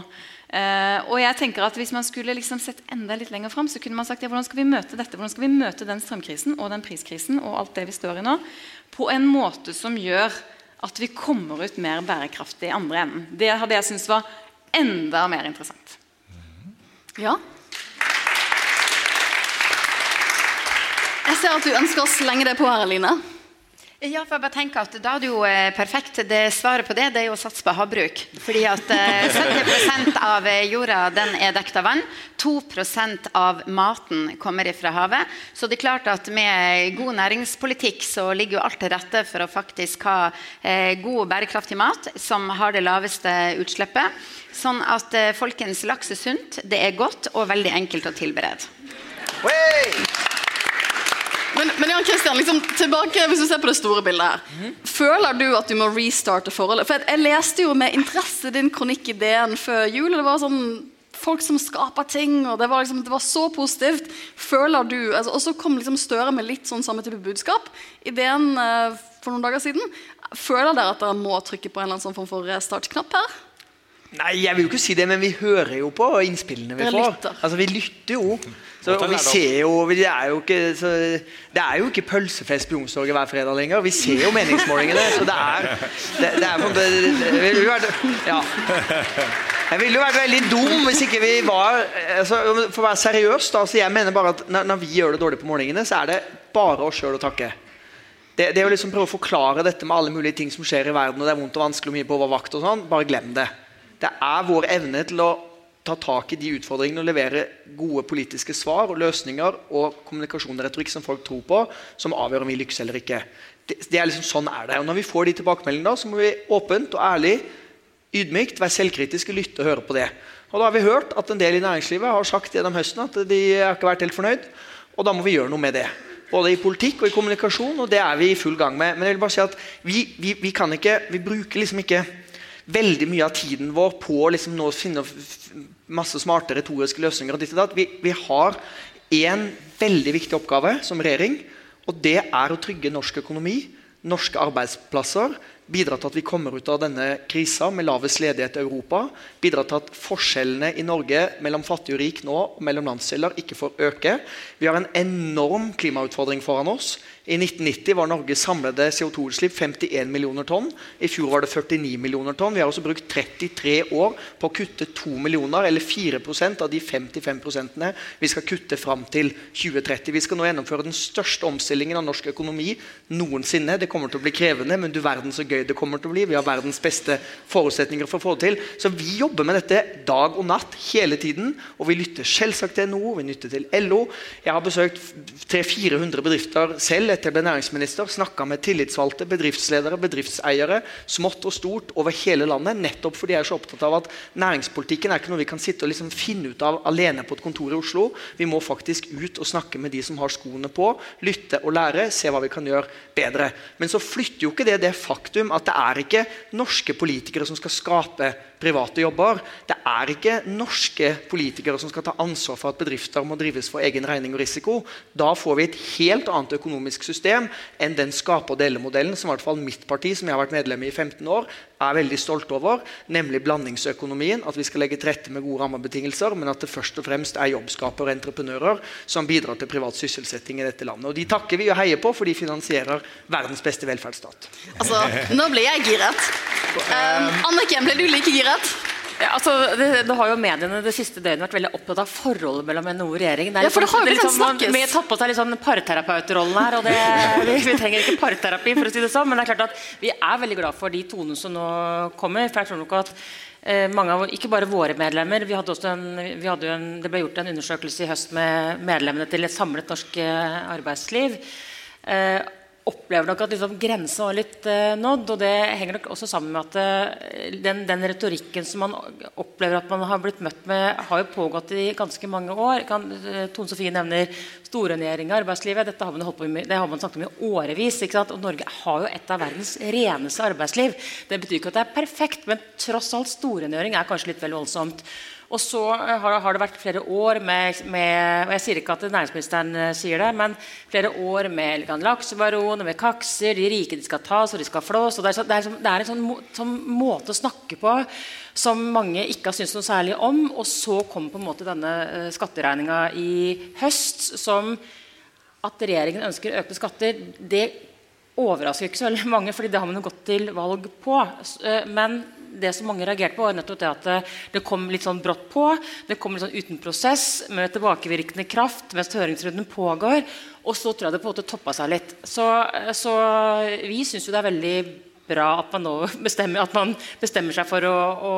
Uh, og jeg tenker at Hvis man skulle liksom sett enda litt lenger fram, så kunne man sagt ja, hvordan skal vi møte dette? Hvordan skal vi møte den strømkrisen og den priskrisen og alt det vi står i nå, på en måte som gjør at vi kommer ut mer bærekraftig i andre enden. Det hadde jeg syntes var enda mer interessant. Ja? Jeg ser at du ønsker å slenge det på her, Eline. Ja, for jeg bare tenker at Da er det jo eh, perfekt. Det Svaret på det det er jo å satse på havbruk. Fordi at eh, 70 av eh, jorda den er dekket av vann. 2% av maten kommer fra havet. Så det er klart at med god næringspolitikk så ligger jo alt til rette for å faktisk ha eh, god og bærekraftig mat som har det laveste utslippet. Sånn at eh, folkens, laks er sunt, det er godt og veldig enkelt å tilberede. Men, men Jan Christian, liksom, tilbake, hvis du ser på det store bildet her. Føler du at du må restarte forholdet? For jeg leste jo med interesse din kronikk i DN før jul. og det var sånn Folk som skaper ting, og det var, liksom, det var så positivt. Føler du, altså, Og så kom liksom Støre med litt sånn samme type budskap i DN eh, for noen dager siden. Føler dere at dere må trykke på en eller annen sånn form for restart-knapp her? Nei, jeg vil jo ikke si det, men vi hører jo på innspillene vi får. Altså, Vi lytter jo. Så, og vi ser jo, vi- det, er jo ikke, så, det er jo ikke pølsefest på Youngstorget hver fredag lenger. Vi ser jo meningsmålingene. Så det er Det, det er måte det ville vært Ja. Jeg ville jo vært veldig dum hvis ikke vi var altså, For å være seriøs, da. Så jeg mener bare at når, når vi gjør det dårlig på målingene, så er det bare oss sjøl å takke. Det, det å liksom prøve å forklare dette med alle mulige ting som skjer i verden, og det er vondt og vanskelig og mye på over vakt og sånn, bare glem det. Det er vår evne til å ta tak i de utfordringene og levere gode politiske svar og løsninger og kommunikasjon og retorikk som folk tror på, som avgjør om vi lykkes eller ikke. Det, det er liksom Sånn er det. Og Når vi får de tilbakemeldingene, så må vi åpent og ærlig, ydmykt, være selvkritiske, lytte og høre på det. Og da har vi hørt at en del i næringslivet har sagt gjennom høsten at de har ikke vært helt fornøyd, og da må vi gjøre noe med det. Både i politikk og i kommunikasjon, og det er vi i full gang med. Men jeg vil bare si at vi, vi, vi kan ikke, vi bruker liksom ikke veldig mye av tiden vår på å liksom finne masse smarte retoriske løsninger. ditt og datt. Vi, vi har én veldig viktig oppgave som regjering, og det er å trygge norsk økonomi, norske arbeidsplasser, bidra til at vi kommer ut av denne krisa med lavest ledighet i Europa. Bidra til at forskjellene i Norge mellom fattig og rik nå og mellom landsdeler ikke får øke. Vi har en enorm klimautfordring foran oss. I 1990 var Norges samlede CO2-utslipp 51 millioner tonn. I fjor var det 49 millioner tonn. Vi har også brukt 33 år på å kutte 2 millioner, eller 4% av de 55 prosentene vi skal kutte fram til 2030. Vi skal nå gjennomføre den største omstillingen av norsk økonomi noensinne. Det kommer til å bli krevende, men du verden så gøy det kommer til å bli. Vi har verdens beste forutsetninger for å få det til. Så vi jobber med dette dag og natt hele tiden. Og vi lytter selvsagt til NHO, vi lytter til LO. Jeg har besøkt 300-400 bedrifter selv etter jeg ble næringsminister, snakka med tillitsvalgte, bedriftsledere, bedriftseiere, smått og stort over hele landet. Nettopp fordi jeg er så opptatt av at næringspolitikken er ikke noe vi kan sitte og liksom finne ut av alene på et kontor i Oslo. Vi må faktisk ut og snakke med de som har skoene på, lytte og lære, se hva vi kan gjøre bedre. Men så flytter jo ikke det det faktum at det er ikke norske politikere som skal skape private jobber. Det er ikke norske politikere som skal ta ansvar for at bedrifter må drives for egen regning og risiko. Da får vi et helt annet økonomisk system enn den skape- og dele-modellen som i hvert fall mitt parti, som jeg har vært medlem i i 15 år, er veldig stolt over, nemlig blandingsøkonomien. At vi skal legge til rette med gode rammebetingelser, men at det først og fremst er jobbskapere og entreprenører som bidrar til privat sysselsetting i dette landet. Og De takker vi og heier på, for de finansierer verdens beste velferdsstat. Altså, nå ble jeg giret. Um, <laughs> Anniken, ble du like giret? Ja, altså, det, det, har jo Mediene det siste døgnet vært veldig opptatt av forholdet mellom NHO og regjeringen. Ja, for det har jo liksom, liksom snakkes. Vi har tatt på seg litt sånn parterapeutrollen her. og det, <laughs> vi, vi, trenger ikke parterapi, for å si det sånn, men det er klart at vi er veldig glad for de tonene som nå kommer. for jeg tror nok at eh, mange av, Ikke bare våre medlemmer. Vi hadde også en, vi hadde en, det ble gjort en undersøkelse i høst med medlemmene til et samlet norsk eh, arbeidsliv. Eh, opplever nok at liksom, grensen var litt uh, nådd. og Det henger nok også sammen med at uh, den, den, retorikken som man opplever at man har blitt møtt med, har jo pågått i ganske mange år. Kan, uh, Tone Sofie nevner storrengjøring av arbeidslivet. Dette har man, holdt på med, det har man snakket om i årevis. Og Norge har jo et av verdens reneste arbeidsliv. Det betyr ikke at det er perfekt, men tross alt storrengjøring er kanskje litt vel voldsomt. Og så eh, har, det vært flere år med, med, og Jeg sier ikke at næringsministeren uh, sier det, men flere år med laksebaron og med kakser. De rike de skal tas, og de skal flås. og Det er, det er, det er en sånn, sånn, måte å snakke på som mange ikke har syntes noe særlig om. Og så kom på en måte denne uh, skatteregninga i høst, som at regjeringen ønsker økte skatter. det overrasker ikke så veldig mange, fordi det har man jo gått til valg på. Men det som mange reagerte på, var nettopp det at det kom litt sånn brått på. Det kom litt sånn uten prosess, med tilbakevirkende kraft mens høringsrunden pågår. Og så tror jeg det på en måte toppa seg litt. Så, så vi syns jo det er veldig bra at man nå bestemmer, at man bestemmer seg for å, å,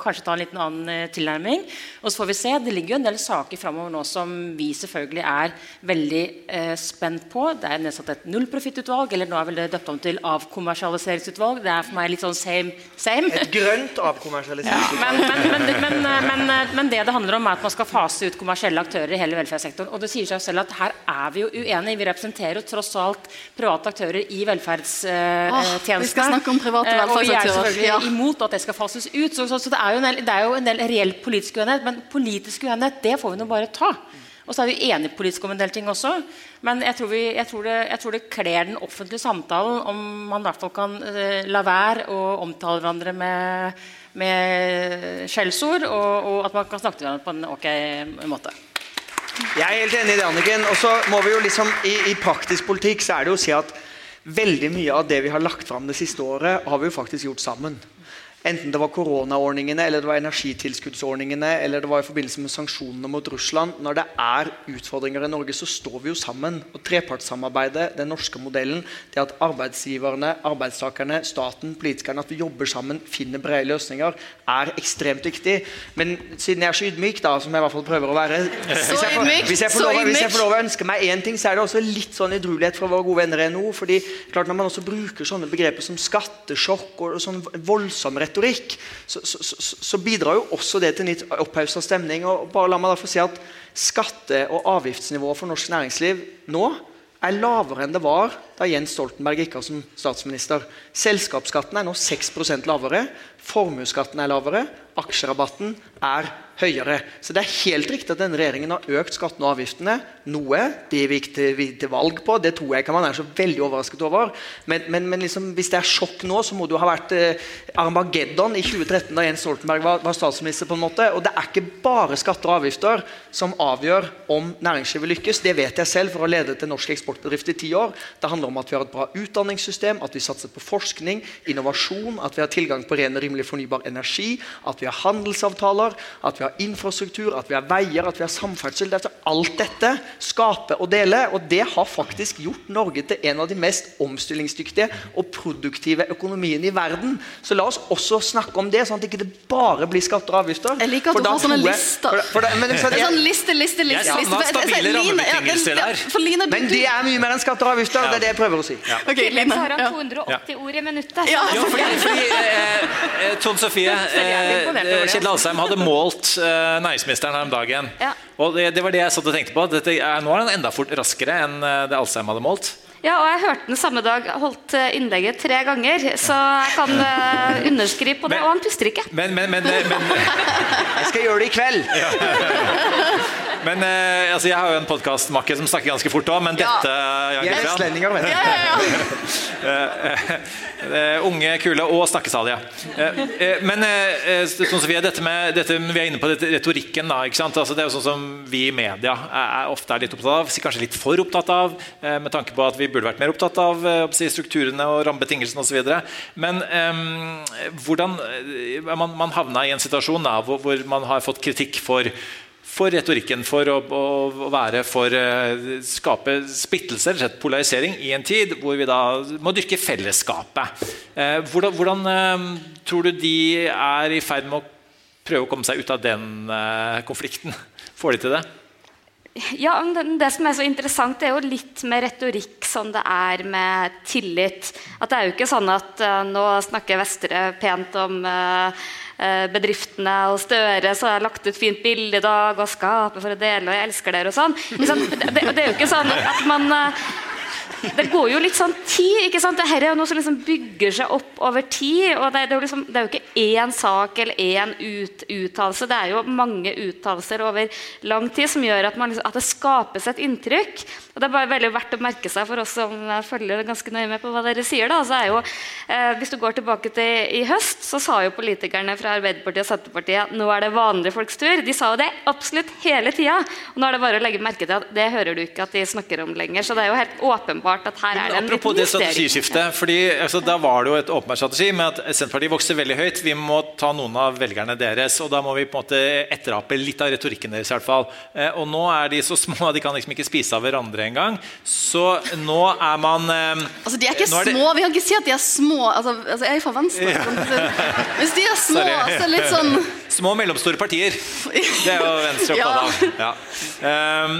kanskje ta en liten annen eh, tilnærming. Og så får vi se. Det ligger jo en del saker framover nå som vi selvfølgelig er veldig eh, spent på. Det er nedsatt et nullprofittutvalg, eller nå er vel det døpt om til avkommersialiseringsutvalg. Det er for meg litt sånn same, same. Et grønt avkommersialiseringsutvalg. Ja, men, men, men, men, det det handler om, er at man skal fase ut kommersielle aktører i hele velferdssektoren. Og det sier seg selv at her er vi jo uenige. Vi representerer jo tross alt private aktører i velferdstjenestene. Eh, vi skal snakke om private velferdsaktører. Eh, og vi er selvfølgelig imot at det skal fases ut. Så, så, så det, er jo en del, det er jo en del reell politisk uenighet. Men politisk uenighet det får vi nå bare ta. Og så er vi enige politisk om en del ting også. Men jeg tror, vi, jeg tror, det, jeg tror det kler den offentlige samtalen om man i hvert fall kan uh, la være å omtale hverandre med, med skjellsord, og, og, at man kan snakke til hverandre på en ok måte. Jeg er helt enig i det, Anniken. Og så må vi jo liksom, i, i praktisk politikk så er det jo å si at Veldig mye av det vi har lagt fram det siste året, har vi jo faktisk gjort sammen. Enten det var koronaordningene, eller det var energitilskuddsordningene eller det var i forbindelse med sanksjonene mot Russland. Når det er utfordringer i Norge, så står vi jo sammen. Og Trepartssamarbeidet, den norske modellen, det at arbeidsgiverne, arbeidstakerne, staten, politikerne, at vi jobber sammen, finner brede løsninger, er ekstremt viktig. Men siden jeg er så ydmyk, da, som jeg i hvert fall prøver å være <laughs> Hvis jeg får, hvis jeg får, lov, hvis jeg får lov, å ønske meg én ting, så er det også litt sånn edruelighet fra våre gode venner i NHO. fordi klart Når man også bruker sånne begreper som skattesjokk og sånn voldsom retorikk, så, så, så, så, bidrar jo også det til en litt opphausa stemning. og bare la meg da få si at Skatte- og avgiftsnivået for norsk næringsliv nå er lavere enn det var da Jens Stoltenberg gikk av som statsminister. Selskapsskatten er nå 6% lavere. Formuesskatten er lavere. Aksjerabatten er høyere. Så det er helt riktig at denne regjeringen har økt skattene og avgiftene noe. Det vi gikk til, til, valg på, det tror jeg ikke man er så veldig overrasket over. Men, men, men liksom, hvis det er sjokk nå, så må det jo ha vært eh, Armageddon i 2013 da Jens Stoltenberg var, var, statsminister. på en måte. Og det er ikke bare skatter og avgifter som avgjør om næringslivet lykkes. Det vet jeg selv for å ha ledet en norsk eksportbedrift i ti år. Det handler om at vi har et bra utdanningssystem, at vi satser på forskning, innovasjon, at vi har tilgang på ren og rimelig fornybar energi, at vi har handelsavtaler, at vi har infrastruktur, at vi har veier, at vi har samferdsel. Dette, alt dette skaper og deler, og det har faktisk gjort Norge til en av de mest omstillingsdyktige og produktive økonomiene i verden. Så la oss også snakke om det, sånn at det ikke bare blir skatter og avgifter. Jeg liker at du har sånne lister. For, for, men, for, sånn liste, liste, liste. Ja, Jeg savna stabile rammebetingelser der. Men det er mye mer enn skatter og avgifter. Det er det jeg prøver å si. Ja. Okay, så har 280 ord i minuttet. Ja, fordi, fordi eh, eh Tone Sofie <laughs> eh, Kjell Alsheim hadde målt eh, næringsministeren her om dagen. Ja. Og det, det, var det jeg satt og tenkte på. Er, nå er han enda fort raskere enn eh, det Alsheim hadde målt. Ja, og jeg hørte den samme dag. Holdt eh, innlegget tre ganger. Så jeg kan uh, underskrive på det. Men, og han puster ikke. Men, men, men, men Jeg skal gjøre det i kveld. Ja. Men uh, altså, Jeg har jo en podkastmakke som snakker ganske fort òg, men ja. dette jeg er vestlendinger, vet du. Ja, ja, uh, unge, kule og snakkesalige. men som vi er dette med, dette, vi er inne på dette, retorikken. da, ikke sant? Altså, det er jo sånn som vi i media er, ofte er litt opptatt av, kanskje litt for opptatt av, med tanke på at vi burde vært mer opptatt av strukturene og rammebetingelsene osv. Men um, hvordan man, man havna i en situasjon da, hvor, hvor man har fått kritikk for for retorikken, for å, å være for uh, skape splittelser, polarisering, i en tid hvor vi da må dyrke fellesskapet. Uh, hvordan, hvordan uh, tror du de er i ferd med å prøve å komme seg ut av den konflikten? Får de til det? Ja, Det som er så interessant, det er jo litt med retorikk som det er med tillit. At Det er jo ikke sånn at uh, nå snakker Vestre pent om uh, bedriftene og Støre så jeg har lagt ut fint bilde i dag og skaper for å dele og jeg elsker dere og sånn. Det, det, er jo ikke sånn at man uh, det går jo litt sånn tid. ikke sant? Dette er jo noe som liksom bygger seg opp over tid. og Det, det, er, jo liksom, det er, jo ikke én sak eller én ut, uttalelse. Det er jo mange uttalelser over lang tid som gjør at, man, liksom, at, det skapes et inntrykk. Og Det er bare veldig verdt å merke seg for oss som følger ganske nøye med på hva dere sier. da, så er jo, eh, Hvis du går tilbake til i høst, så sa jo politikerne fra Arbeiderpartiet og Senterpartiet nå er det vanlige folks tur. De sa jo det absolutt hele tida. Og nå er det bare å legge merke til at det hører du ikke at de snakker om lenger. Så det er jo helt åpenbart at her er det en Apropos det strategiskiftet. fordi altså, Da var det jo et åpenbart strategi med at Senterpartiet vokser veldig høyt. Vi må ta noen av velgerne deres. og Da må vi på en måte etterape litt av retorikken deres. i hvert fall. Eh, og nå er de så små at de kan liksom ikke spise av hverandre engang. Så nå er man eh, Altså, De er ikke er det... små. Vi kan ikke si at de er små. Altså, altså Jeg er fra Venstre. Ja. Hvis de er <laughs> små, Sorry. så er det litt sånn <laughs> Små og mellomstore partier. Det er jo Venstre <laughs> opptatt av. Ja. Um,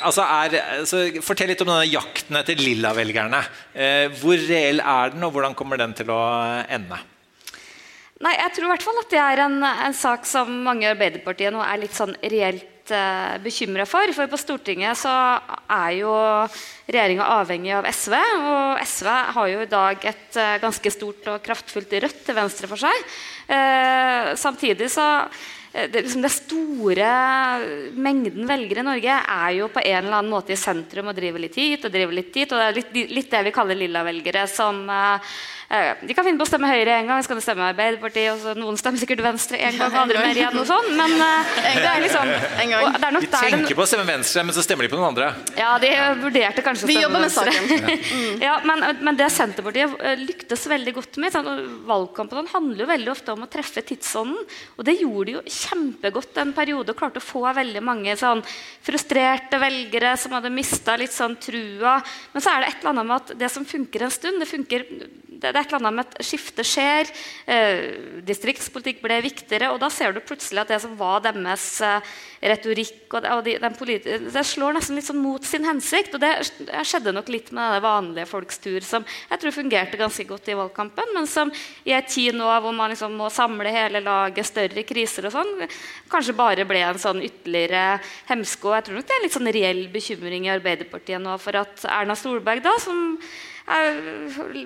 altså er, altså, fortell litt om denne jakten etter lilla-velgerne. Uh, hvor reell er den, og hvordan kommer den til å ende? Nei, jeg tror i hvert fall at det er en, en sak som mange i Arbeiderpartiet nå er litt sånn reelt eh, bekymra for. For på Stortinget så er jo regjeringa avhengig av SV. Og SV har jo i dag et eh, ganske stort og kraftfullt rødt til venstre for seg. Eh, samtidig så Eh, det, liksom det, store mengden velgere i Norge er jo på en eller annen måte i sentrum og driver litt hit og driver litt dit. Og det er litt, litt det vi kaller lilla-velgere, som uh, de kan finne på å stemme Høyre en gang, så kan de stemme Arbeiderpartiet, og så noen stemmer sikkert Venstre en gang, andre mer igjen og sånn. Men uh, det er liksom det er De tenker på å stemme Venstre, men så stemmer de på noen andre. Ja, de vurderte kanskje å stemme Venstre. <laughs> ja, men, men, det Senterpartiet lyktes veldig godt med sånn, Valgkampen handler jo veldig ofte om å treffe tidsånden, og det gjorde de jo kjempegodt en periode og klarte å få veldig mange sånn frustrerte velgere som hadde mista litt sånn trua. Men så er det et eller annet med at det som funker en stund, det funker det, er et eller annet med at skiftet skjer. Eh, distriktspolitikk ble viktigere, og da ser du plutselig at det som var deres eh, retorikk og, og de, Det slår nesten litt sånn mot sin hensikt. Og det, skjedde nok litt med det vanlige folks tur, som jeg tror fungerte ganske godt i valgkampen, men som i en tid nå hvor man liksom må samle hele laget, større kriser og sånn, kanskje bare ble en sånn ytterligere hemsko. Jeg tror nok det er en litt sånn reell bekymring i Arbeiderpartiet nå for at Erna Solberg, da, som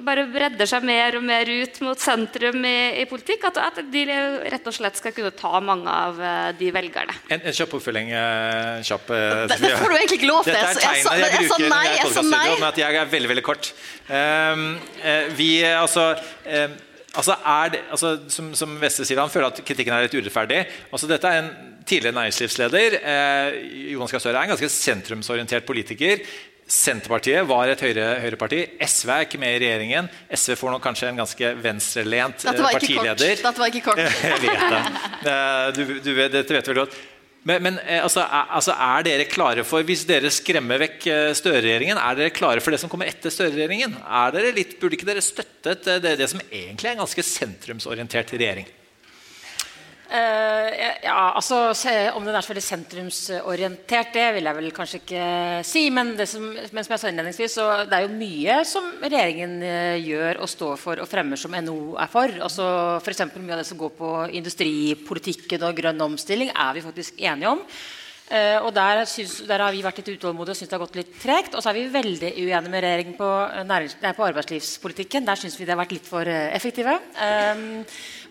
bare bredder seg mer og mer ut mot sentrum i, i politikk. At, at, de rett og slett skal kunne ta mange av eh, de velgerne. En, en kjapp oppfølging. Uh, kjapp, det, det, får du egentlig ikke lov til. Dette er tegnet jeg, jeg, bruker jeg er studio, men at jeg er veldig veldig kort. Um, uh, vi, altså... Um, Altså er det, altså, som, som Veste sier, Han føler at kritikken er litt urettferdig. Altså, dette er en tidligere næringslivsleder. Eh, Jonas Gahr Støre er en ganske sentrumsorientert politiker. Senterpartiet var et høyre, høyreparti. SV er ikke med i regjeringen. SV får nok kanskje en ganske venstrelent partileder. Dette var ikke kort. <laughs> Jeg vet det. Eh, du, du, dette vet du veldig godt. Men, men eh, altså, er, altså, er, dere klare for, Hvis dere skremmer vekk eh, Støre-regjeringen, er dere klare for det som kommer etter Støre-regjeringen? Burde ikke dere støttet det, det som egentlig er en ganske sentrumsorientert regjering? Uh, ja, altså Om den er så veldig sentrumsorientert, det vil jeg vel kanskje ikke si. Men, som, men som, jeg sa innledningsvis, så det er jo mye som regjeringen uh, gjør og står for og fremmer som NHO er for. Altså F.eks. mye av det som går på industripolitikken og grønn omstilling, er vi faktisk enige om. Uh, og der, synes, der, har vi vært litt utålmodige og syns det har gått litt tregt. Og så er vi veldig uenige med regjeringen på, nærings, nei, på arbeidslivspolitikken. Der syns vi det har vært litt for effektive. Um,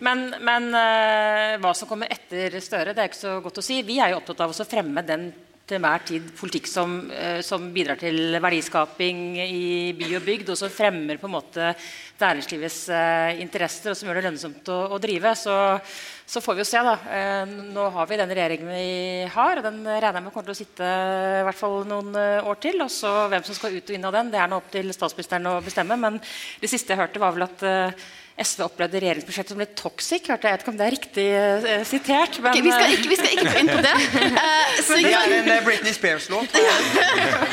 men, men uh, hva som kommer etter Støre, det er ikke så godt å si. Vi er jo opptatt av å fremme den til enhver tid politikk som, uh, som, bidrar til verdiskaping i by og bygd, og som fremmer på en måte næringslivets interesser, og som gjør det lønnsomt å, å drive. Så, så, får vi jo se. da. nå har vi den regjeringen vi har, og den regner jeg med kommer til å sitte i hvert fall noen år til. og så Hvem som skal ut og inn av den, det er nå opp til statsministeren å bestemme. Men det siste jeg hørte, var vel at SV opplevde regjeringsbudsjettet som litt toxic. Hørte jeg vet ikke om det er riktig uh, sitert. Men, okay, vi, skal ikke, vi, skal ikke, gå inn på det. <laughs> Uh, det er en uh, Britney Spears-låt. <laughs>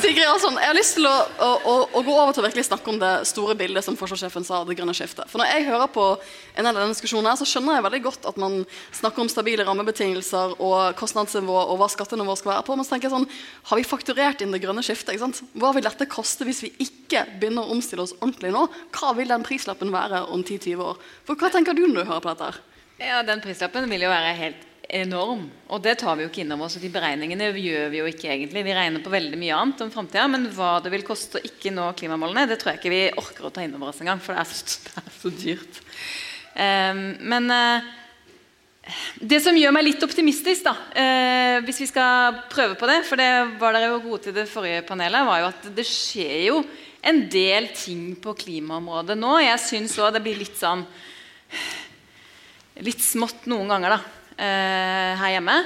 Sigrid Alsson, jeg har lyst til å, å, å, å, gå over til å virkelig snakke om det store bildet som forsvarssjefen sa, det grønne skiftet. For Når jeg hører på en del av denne diskusjonen, her, så skjønner jeg veldig godt at man snakker om stabile rammebetingelser og kostnadsnivå og hva skattenivået skal være på. Men så tenker jeg sånn, har vi fakturert inn det grønne skiftet? Hva vil dette koste hvis vi ikke begynner å omstille oss ordentlig nå? Hva vil den prislappen være om 10-20 år. For Hva tenker du når du hører på dette? her? Ja, Den prislappen vil jo være helt enorm. Og det tar vi jo ikke inn over oss. De beregningene gjør vi jo ikke egentlig. Vi regner på veldig mye annet om framtida, men hva det vil koste å ikke nå klimamålene, det tror jeg ikke vi orker å ta inn over oss engang, for det er så, <laughs> det er så dyrt. Um, men uh, det som gjør meg litt optimistisk, da, uh, hvis vi skal prøve på det, for det var dere jo gode til det forrige panelet, var jo at det skjer jo en del ting på klimaområdet nå. Jeg syns òg det blir litt sånn Litt smått noen ganger da, her hjemme.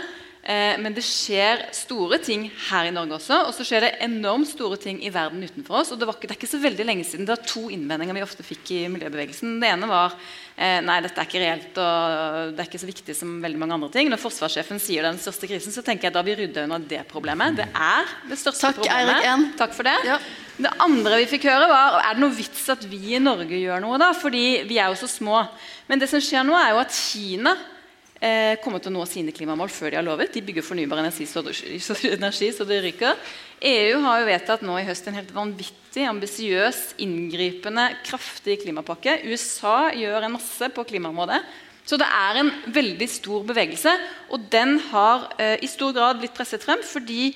Eh, men det skjer store ting her i Norge også. Og så skjer det enormt store ting i verden utenfor oss. Og det, var ikke, det er ikke så veldig lenge siden det var to innvendinger vi ofte fikk i miljøbevegelsen. Det ene var eh, nei, dette er ikke reelt og det er ikke så viktig som veldig mange andre ting. Når forsvarssjefen sier det er den største krisen, så tenker jeg da vi rydda unna det problemet. Det er det største Takk, problemet. Eirik Takk for det. Ja. Det andre vi fikk høre var er det noe vits at vi i Norge gjør noe. da? Fordi vi er jo så små. Men det som skjer nå er jo at Kina eh, kommer til å nå sine klimamål før de har lovet. De bygger fornybar energi så, energi, så det ryker. EU har jo vedtatt nå i høst en helt vanvittig, ambisiøs, inngripende, kraftig klimapakke. USA gjør en masse på klimaområdet. Så det er en veldig stor bevegelse, og den har eh, i stor grad blitt presset frem fordi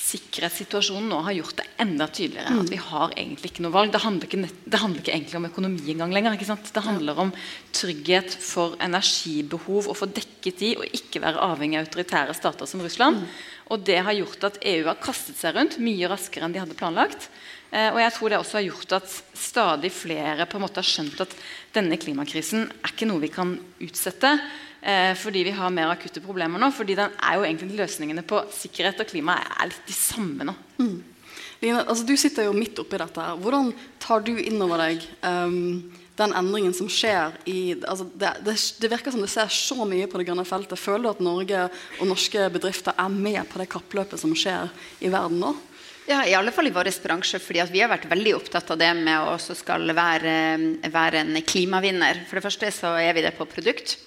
sikkerhetssituasjonen nå har gjort det enda tydeligere at mm. vi har egentlig ikke noe valg. Det handler ikke, det handler ikke egentlig om økonomi engang lenger. Det handler om trygghet for energibehov og få dekket de, og ikke være avhengig av autoritære stater som Russland. Mm. Og det har gjort at EU har kastet seg rundt mye raskere enn de hadde planlagt. Eh, og jeg tror det også har gjort at stadig flere på en måte har skjønt at denne klimakrisen er ikke noe vi kan utsette eh, fordi vi har mer akutte problemer nå. fordi den er jo egentlig løsningene på sikkerhet og klima er litt de samme nå. Mm. Line, altså, du sitter jo midt oppi dette. her. Hvordan tar du inn over deg um, den endringen som skjer i altså, det, det, det, virker som det ser så mye på det grønne feltet. Føler du at Norge og norske bedrifter er med på det kappløpet som skjer i verden nå? Ja, I alle fall i vår bransje. fordi Vi har vært veldig opptatt av det med å også skal være, være en klimavinner. For det første så er vi det på produkt.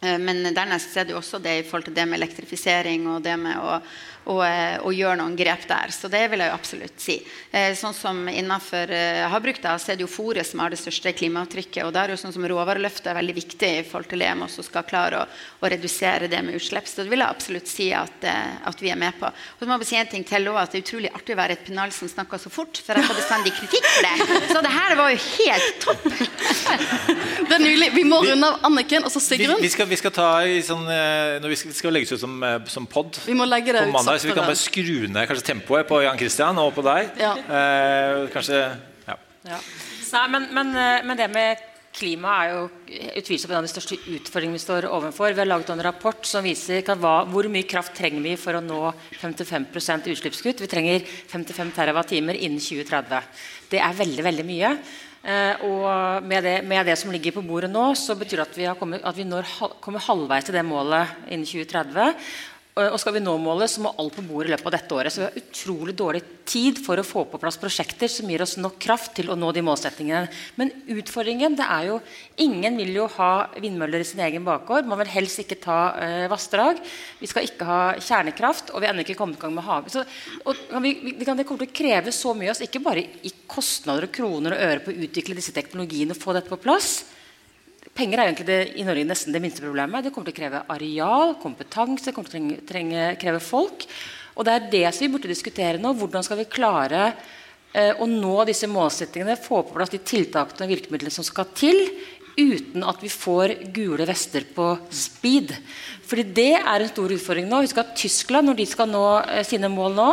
Eh, Men dernest er det jo også det i forhold til det med elektrifisering og det med å, å, og, gjøre noen grep der. Så det vil jeg jo absolutt si. Eh, Sånn som Innenfor eh, havbruk da, så er det jo fôret som har det største klimaavtrykket. og da er jo sånn som Råvareløftet er veldig viktig i forhold til EM også skal klare å, å redusere det med utslipp. Så det vil jeg absolutt si at, eh, at vi er med på. Og så må jeg bare si en ting til også, at Det er utrolig artig å være et pennal som snakker så fort, for jeg får bestandig kritikk for det. Så det her var jo helt topp. Det er nydelig. Vi må runde av Anniken og så Vi, Sigrun. vi, skal, vi skal ta i sånn, eh, når vi skal, skal legges ut som, eh, som pod Vi det på ut mandag, så vi kan bare skru ned kanskje tempoet på Jan Christian og på deg. Ja. Eh, kanskje ja. Ja. Nei, men, men, eh, men det med klima er jo utvilsomt en av de største utfordringene vi står overfor. Vi har laget en rapport som viser hva, hvor mye kraft trenger vi for å nå 55% utslippskutt. Vi trenger 55 TWh innen 2030. Det er veldig, veldig mye. Eh, og med det, med det som ligger på bordet nå, så betyr det at vi, har kommet, at vi når, kommer halvveis til det målet innen 2030. Og og skal vi nå målet, så må alt på bordet i løpet av dette året. Så vi har utrolig dårlig tid for å få på plass prosjekter som gir oss nok kraft til å nå de målsettingene. Men utfordringen det er jo Ingen vil jo ha vindmøller i sin egen bakgård. Man vil helst ikke ta eh, vassdrag. Vi skal ikke ha kjernekraft, og vi har ennå ikke kommet i gang med hav. Så, kan vi, vi, kan, det kommer til å kreve så mye av oss, ikke bare i kostnader og kroner og øre på å utvikle disse teknologiene og få dette på plass. Penger er egentlig det, i Norge nesten det minste problemet. Det kommer til å kreve areal, kompetanse, kommer til å trenge, kreve folk. Og det er det som vi burde diskutere nå. Hvordan skal vi klare eh, å nå disse målsettingene, få på plass de tiltakene og virkemidlene som skal til, uten at vi får gule vester på speed. Fordi det er en stor utfordring nå. Husk at Tyskland, når de skal nå eh, sine mål nå,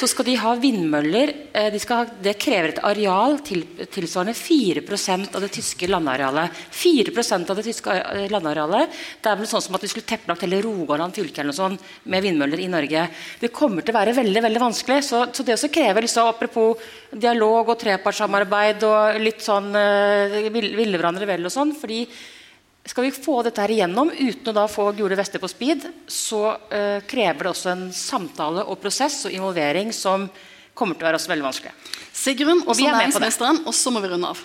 så skal de ha vindmøller. eh, De ha, det krever et areal til, tilsvarende 4% av det tyske landarealet. 4% av det tyske eh, landarealet. Det er vel sånn som at vi skulle teppelagt hele Rogaland fylke eller noe sånt med vindmøller i Norge. Det kommer til å være veldig veldig vanskelig. Så, så det også krever liksom, apropos dialog og trepartssamarbeid og litt sånn uh, ville hverandre vel og sånn. fordi skal vi få dette her igjennom uten å da få gule vester på speed, så eh, krever det også en samtale og prosess og involvering som kommer til å være også veldig vanskelig. Sigrun og vi er med på det. og så må vi runde av.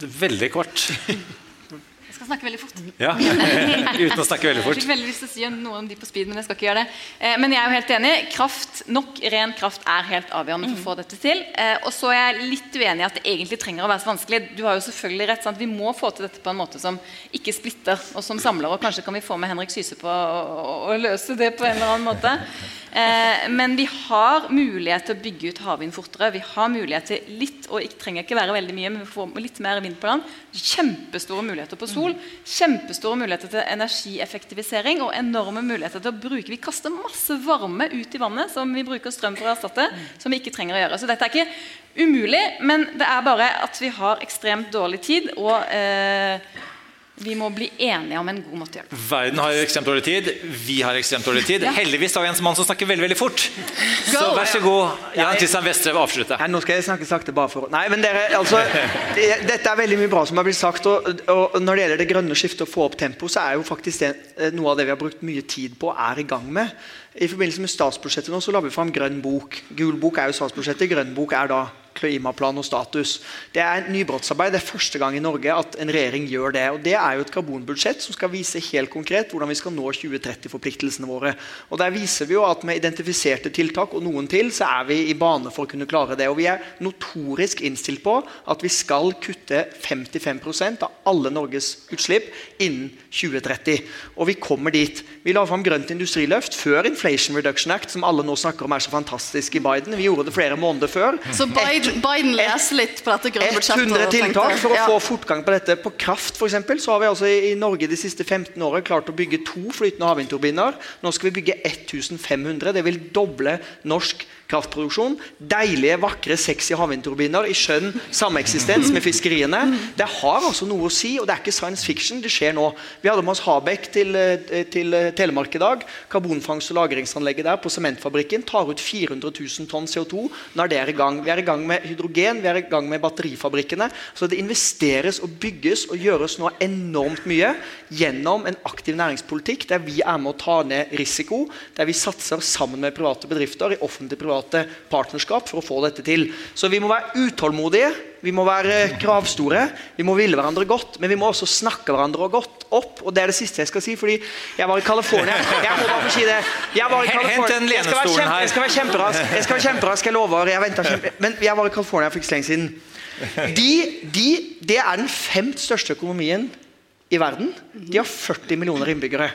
Veldig kort. Jeg skal snakke veldig fort. Ja. <laughs> Uten å snakke veldig Jeg fort. fikk veldig lyst til å si noe om de på speed, men jeg skal ikke gjøre det. Eh, Men jeg er jo helt enig. Kraft, nok ren kraft er helt avgjørende for å få dette til. Eh, Og så er jeg litt uenig i at det egentlig trenger å være så vanskelig. Du har jo selvfølgelig rett. Sant? Vi må få til dette på en måte som ikke splitter, og som samler. Og kanskje kan vi få med Henrik Syse på å, å, å løse det på en eller annen måte. Eh, men vi har mulighet til å bygge ut havvind fortere. Vi har mulighet til litt, og det trenger ikke være veldig mye, men vi får litt mer vind på land. Kjempestore muligheter på sol. Kjempestore muligheter til energieffektivisering og enorme muligheter til å bruke Vi kaster masse varme ut i vannet som vi bruker strøm for å erstatte, som vi ikke trenger å gjøre. Så dette er ikke umulig, men det er bare at vi har ekstremt dårlig tid, og eh, vi må bli enige om en god måte å gjøre det Verden har ekstremt dårlig tid. Vi har ekstremt dårlig tid. Ja. Heldigvis har vi en mann som snakker veldig veldig fort. Så vær så god, Jan Kristian Vestre, avslutte. Nei, nå skal jeg snakke sakte bare for Nei, men dere, altså Dette er veldig mye bra som har blitt sagt. Og, og når det gjelder det grønne skiftet og få opp tempo, så er jo faktisk det eh, noe av det vi har brukt mye tid på, er i gang med. I forbindelse med statsbudsjettet nå så la vi fram Grønn bok. Gul bok er jo statsbudsjettet, grønn bok er da klimaplan og status. Det er nybrottsarbeid. Det er første gang i Norge at en regjering gjør det. og Det er jo et karbonbudsjett som skal vise helt konkret hvordan vi skal nå 2030-forpliktelsene våre. Og Der viser vi jo at med identifiserte tiltak og noen til, så er vi i bane for å kunne klare det. Og vi er notorisk innstilt på at vi skal kutte 55% av alle Norges utslipp innen 2030. Og vi kommer dit. Vi la fram Grønt industriløft før Inflation Reduction Act, som alle nå snakker om er så fantastisk i Biden. Vi gjorde det flere måneder før. Så Biden, Biden leser litt på dette grønne budsjettet. 100 tiltak for å få fortgang på dette. På kraft eksempel, så har vi altså i i Norge de siste 15 årene klart å bygge to flytende havvindturbiner. Nå skal vi bygge 1500. Det vil doble norsk kraftproduksjon. Deilige, vakre, sexy havvindturbiner i skjønn sameksistens med fiskeriene. Det har altså noe å si, og det er ikke science fiction. Det skjer nå. Vi hadde med oss Habek til, eh, til eh, Telemark i dag. Karbonfangst- og lagringsanlegget der på sementfabrikken tar ut 400 000 tonn CO2 når det er i gang. Vi er i gang med hydrogen, vi er i gang med batterifabrikkene. Så det investeres og bygges og gjøres nå enormt mye gjennom en aktiv næringspolitikk der vi er med å ta ned risiko, der vi satser sammen med private bedrifter i offentlig-private partnerskap for å få dette til. Så vi må være utålmodige. Vi må være kravstore, vi må ville hverandre godt, men vi må også snakke hverandre godt opp. og Det er det siste jeg skal si, fordi jeg var i California. Jeg må bare si det. Jeg var i Hent den lenestolen her. Jeg skal være kjemperask. Jeg skal være kjemperask, jeg lover. Jeg venter kjempe... <laughs> Men jeg var i California for ikke så lenge siden. De, de, det er den femt største økonomien i verden. De har 40 millioner innbyggere.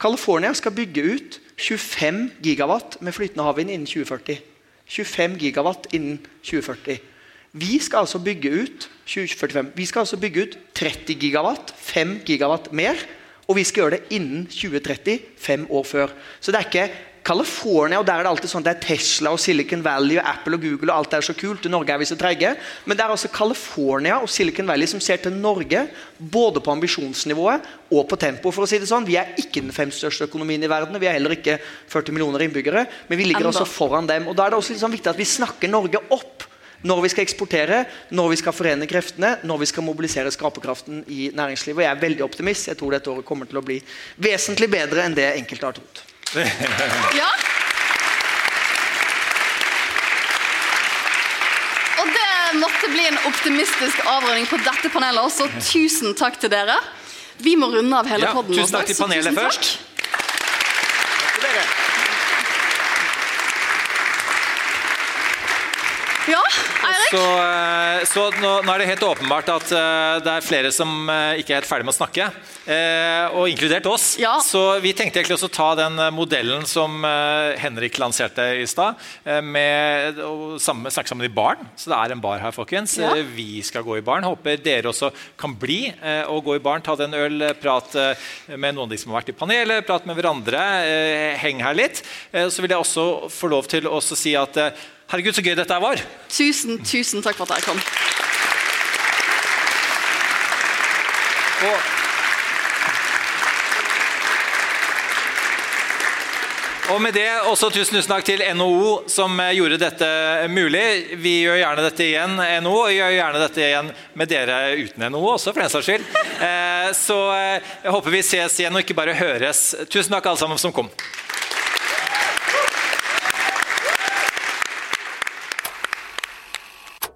California skal bygge ut 25 gigawatt med flytende havvind innen 2040. 25 gigawatt innen 2040. Vi skal altså bygge ut 2045. Vi skal altså bygge ut 30 gigawatt, 5 gigawatt mer. Og vi skal gjøre det innen 2030, fem år før. Så det er ikke California, og der er det alltid sånn det er Tesla og Silicon Valley og Apple og Google og alt er så kult. I Norge er vi så treige. Men det er altså California og Silicon Valley som ser til Norge både på ambisjonsnivået og på tempo. For å si det sånn, Vi er ikke den fem største økonomien i verden, vi er heller ikke 40 millioner innbyggere. Men vi ligger Enda. altså foran dem. Og Da er det også sånn viktig at vi snakker Norge opp når vi skal eksportere, når vi skal forene kreftene, når vi skal mobilisere skaperkraften i næringslivet. Og jeg er veldig optimist. Jeg tror dette året kommer til å bli vesentlig bedre enn det enkelte har trodd. <laughs> Ja. Og det måtte bli en optimistisk avrunding på dette panelet også. Tusen takk til dere. Vi må runde av hele Ja, podden tusen takk til panelet først. takk. først. Ja, Eirik? Så, eh, så nå, nå er det helt åpenbart at eh, det er flere som eh, ikke er helt ferdig med å snakke. Og inkludert oss. Så vi tenkte egentlig også å ta den modellen som Henrik lanserte i stad. Med å snakke sammen i baren. Så det er en bar her, folkens. Ja. Vi skal gå i baren. Håper dere også kan bli og gå i baren. Ta den øl, prat med noen av de som har vært i panelet, prat med hverandre. Heng her litt. Så vil jeg også få lov til å si at herregud, så gøy dette var. Tusen, tusen takk for at jeg kom. Og med det også tusen, tusen takk til NHO som eh, gjorde dette mulig. Vi gjør gjerne dette igjen, NHO, og gjør gjerne dette igjen med dere uten NHO også, for den saks skyld. Eh, Så eh, jeg håper vi ses igjen og ikke bare høres. Tusen takk alle sammen som kom.